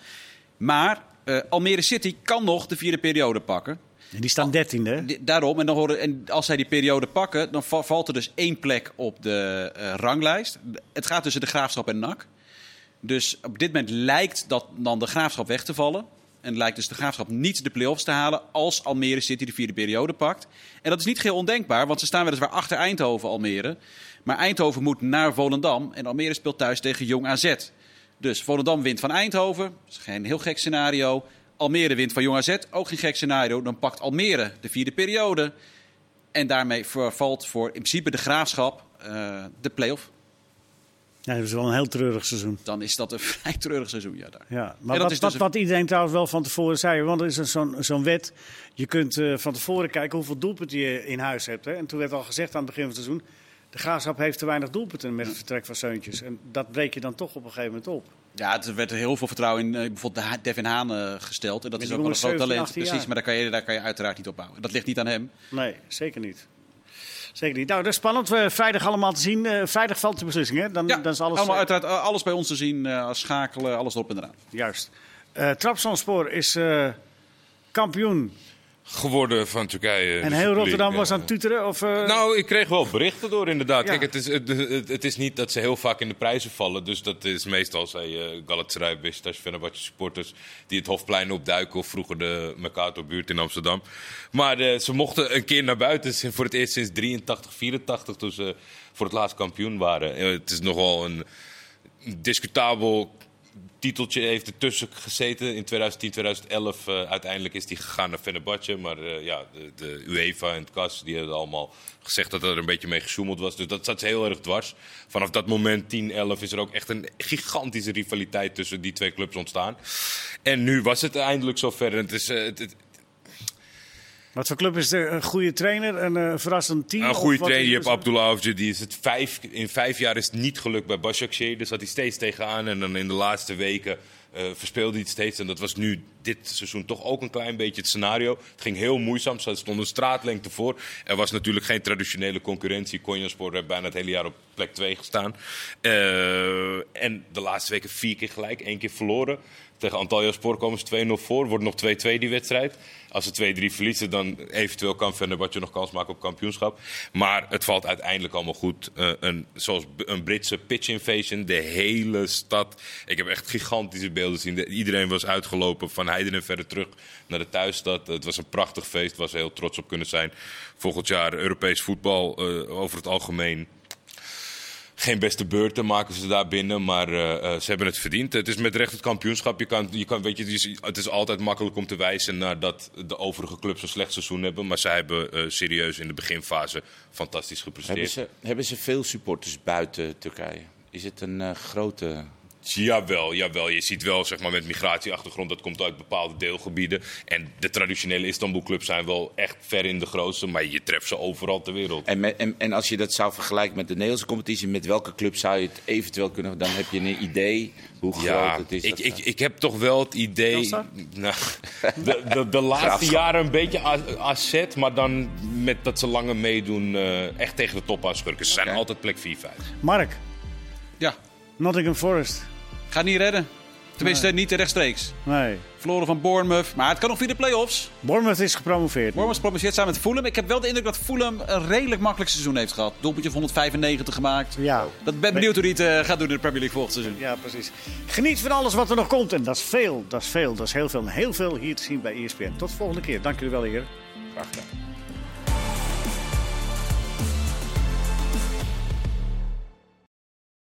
Maar eh, Almere City kan nog de vierde periode pakken. En die staan dertiende. Daarom, en, dan horen, en als zij die periode pakken, dan va- valt er dus één plek op de eh, ranglijst. Het gaat tussen de Graafschap en NAC. Dus op dit moment lijkt dat dan de Graafschap weg te vallen. En lijkt dus de Graafschap niet de play-offs te halen als Almere City de vierde periode pakt. En dat is niet geheel ondenkbaar, want ze staan weliswaar achter Eindhoven, Almere. Maar Eindhoven moet naar Volendam en Almere speelt thuis tegen Jong AZ. Dus Volendam wint van Eindhoven, dat is geen heel gek scenario. Almere wint van Jong AZ, ook geen gek scenario. Dan pakt Almere de vierde periode. En daarmee vervalt voor in principe de Graafschap eh, de play-off. Ja, dat is wel een heel treurig seizoen. Dan is dat een <laughs> vrij treurig seizoen, ja, daar. Ja, maar dat wat, is wat, dus- wat iedereen trouwens wel van tevoren zei, want er is zo'n zo'n wet. Je kunt eh, van tevoren kijken hoeveel doelpunten je in huis hebt. Hè? En toen werd al gezegd aan het begin van het seizoen, de Graafschap heeft te weinig doelpunten met het vertrek van Seuntjes. En dat breek je dan toch op een gegeven moment op. Ja, er werd heel veel vertrouwen in eh, bijvoorbeeld Devin Haan eh, gesteld. En dat is ook wel een groot 17, talent. 18 Precies, jaar. maar daar kan, je, daar kan je uiteraard niet op bouwen. Dat ligt niet aan hem. Nee, zeker niet. Zeker niet. Nou, dat is spannend. We vrijdag allemaal te zien. Eh, vrijdag valt de beslissing, hè? Dan, Ja, dan is alles allemaal eh, uiteraard eh, alles bij ons te zien. schakelen, alles erop en eraan. juist. Trabzonspor is kampioen. Geworden van Turkije. En heel Rotterdam was aan het tuteren? Of, eh, Nou, ik kreeg wel berichten door inderdaad. Ja. Kijk, het is, het, het, het is niet dat ze heel vaak in de prijzen vallen. Dus dat is meestal, zei uh, Galatasaray, Beşiktaş, Fenerbahçe supporters... die het Hofplein opduiken of vroeger de Mercator-buurt in Amsterdam. Maar eh, ze mochten een keer naar buiten voor het eerst sinds 83, 84... toen ze voor het laatst kampioen waren. Het is nogal een discutabel titeltje heeft ertussen gezeten. In 2010, 2011 eh, uiteindelijk is hij gegaan naar Fenerbahce. Maar eh, ja, de, de UEFA en het CAS die hebben allemaal gezegd dat er een beetje mee gesjoemeld was. Dus dat zat ze heel erg dwars. Vanaf dat moment, 10, 11, is er ook echt een gigantische rivaliteit tussen die twee clubs ontstaan. En nu was het eindelijk zover. En het is, eh, het- Wat voor club is er? Een goede trainer? Een eh, verrassend team? een goede trainer. Je hebt? Abdullah die is het vijf, in vijf jaar is het niet gelukt bij Başakşehir. Dus zat hij steeds tegenaan. En dan in de laatste weken eh, verspeelde hij het steeds. En dat was nu dit seizoen toch ook een klein beetje het scenario. Het ging heel moeizaam. Ze stonden een straatlengte voor. Er was natuurlijk geen traditionele concurrentie. Konyaspor heeft bijna het hele jaar op plek 2 gestaan. Eh, en de laatste weken vier keer gelijk. één keer verloren. Tegen Antalyaspor komen ze 2-0 voor. Wordt nog 2-2 die wedstrijd. Als ze 2-3 verliezen, dan eventueel kan Fenerbahce nog kans maken op kampioenschap. Maar het valt uiteindelijk allemaal goed. Eh, een, zoals een Britse pitch invasion. De hele stad. Ik heb echt gigantische beelden gezien. De- Iedereen was uitgelopen van Heiden en verder terug naar de thuisstad. Het was een prachtig feest. Waar ze heel trots op kunnen zijn. Volgend jaar Europees voetbal eh, over het algemeen geen beste beurten maken ze daar binnen, maar eh, eh, ze hebben het verdiend. Het is met recht het kampioenschap. Je kan, je kan, weet je, het is- altijd makkelijk om te wijzen naar dat de overige clubs een slecht seizoen hebben. Maar zij hebben eh, serieus in de beginfase fantastisch gepresteerd. Hebben ze, hebben ze veel supporters buiten Turkije? Is het een grote... Jawel, jawel. Je ziet wel zeg maar, met migratieachtergrond, dat komt uit bepaalde deelgebieden. En de traditionele Istanbul-clubs zijn wel echt ver in de grootste, maar je treft ze overal ter wereld. En, met- en, en als je dat zou vergelijken met de Nederlandse competitie, met welke club zou je het eventueel kunnen... Dan heb je een idee hoe groot Ja, het is. ik, ik, ik heb toch wel het idee. Nou, de, de, de <laughs> laatste jaren een beetje A- AZ, maar dan met dat ze langer meedoen. eh, echt tegen de top aanschurken. Ze zijn altijd plek 4-5. Mark, Ja, Nottingham Forest. Gaat niet redden. Tenminste, niet rechtstreeks. Nee. Verloren van Bournemouth. Maar het kan nog via de play-offs. Bournemouth is gepromoveerd. Bournemouth promoveert samen met Fulham. Ik heb wel de indruk dat Fulham een redelijk makkelijk seizoen heeft gehad. Doelpuntje van 195 gemaakt. Ja. Dat ben benieuwd hoe hij het eh, gaat doen in de Premier League volgend seizoen. Ja, precies. Geniet van alles wat er nog komt. En dat is veel. Dat is veel. Dat is heel veel. En heel veel hier te zien bij ESPN. Tot de volgende keer. Dank jullie wel, heer. Graag gedaan.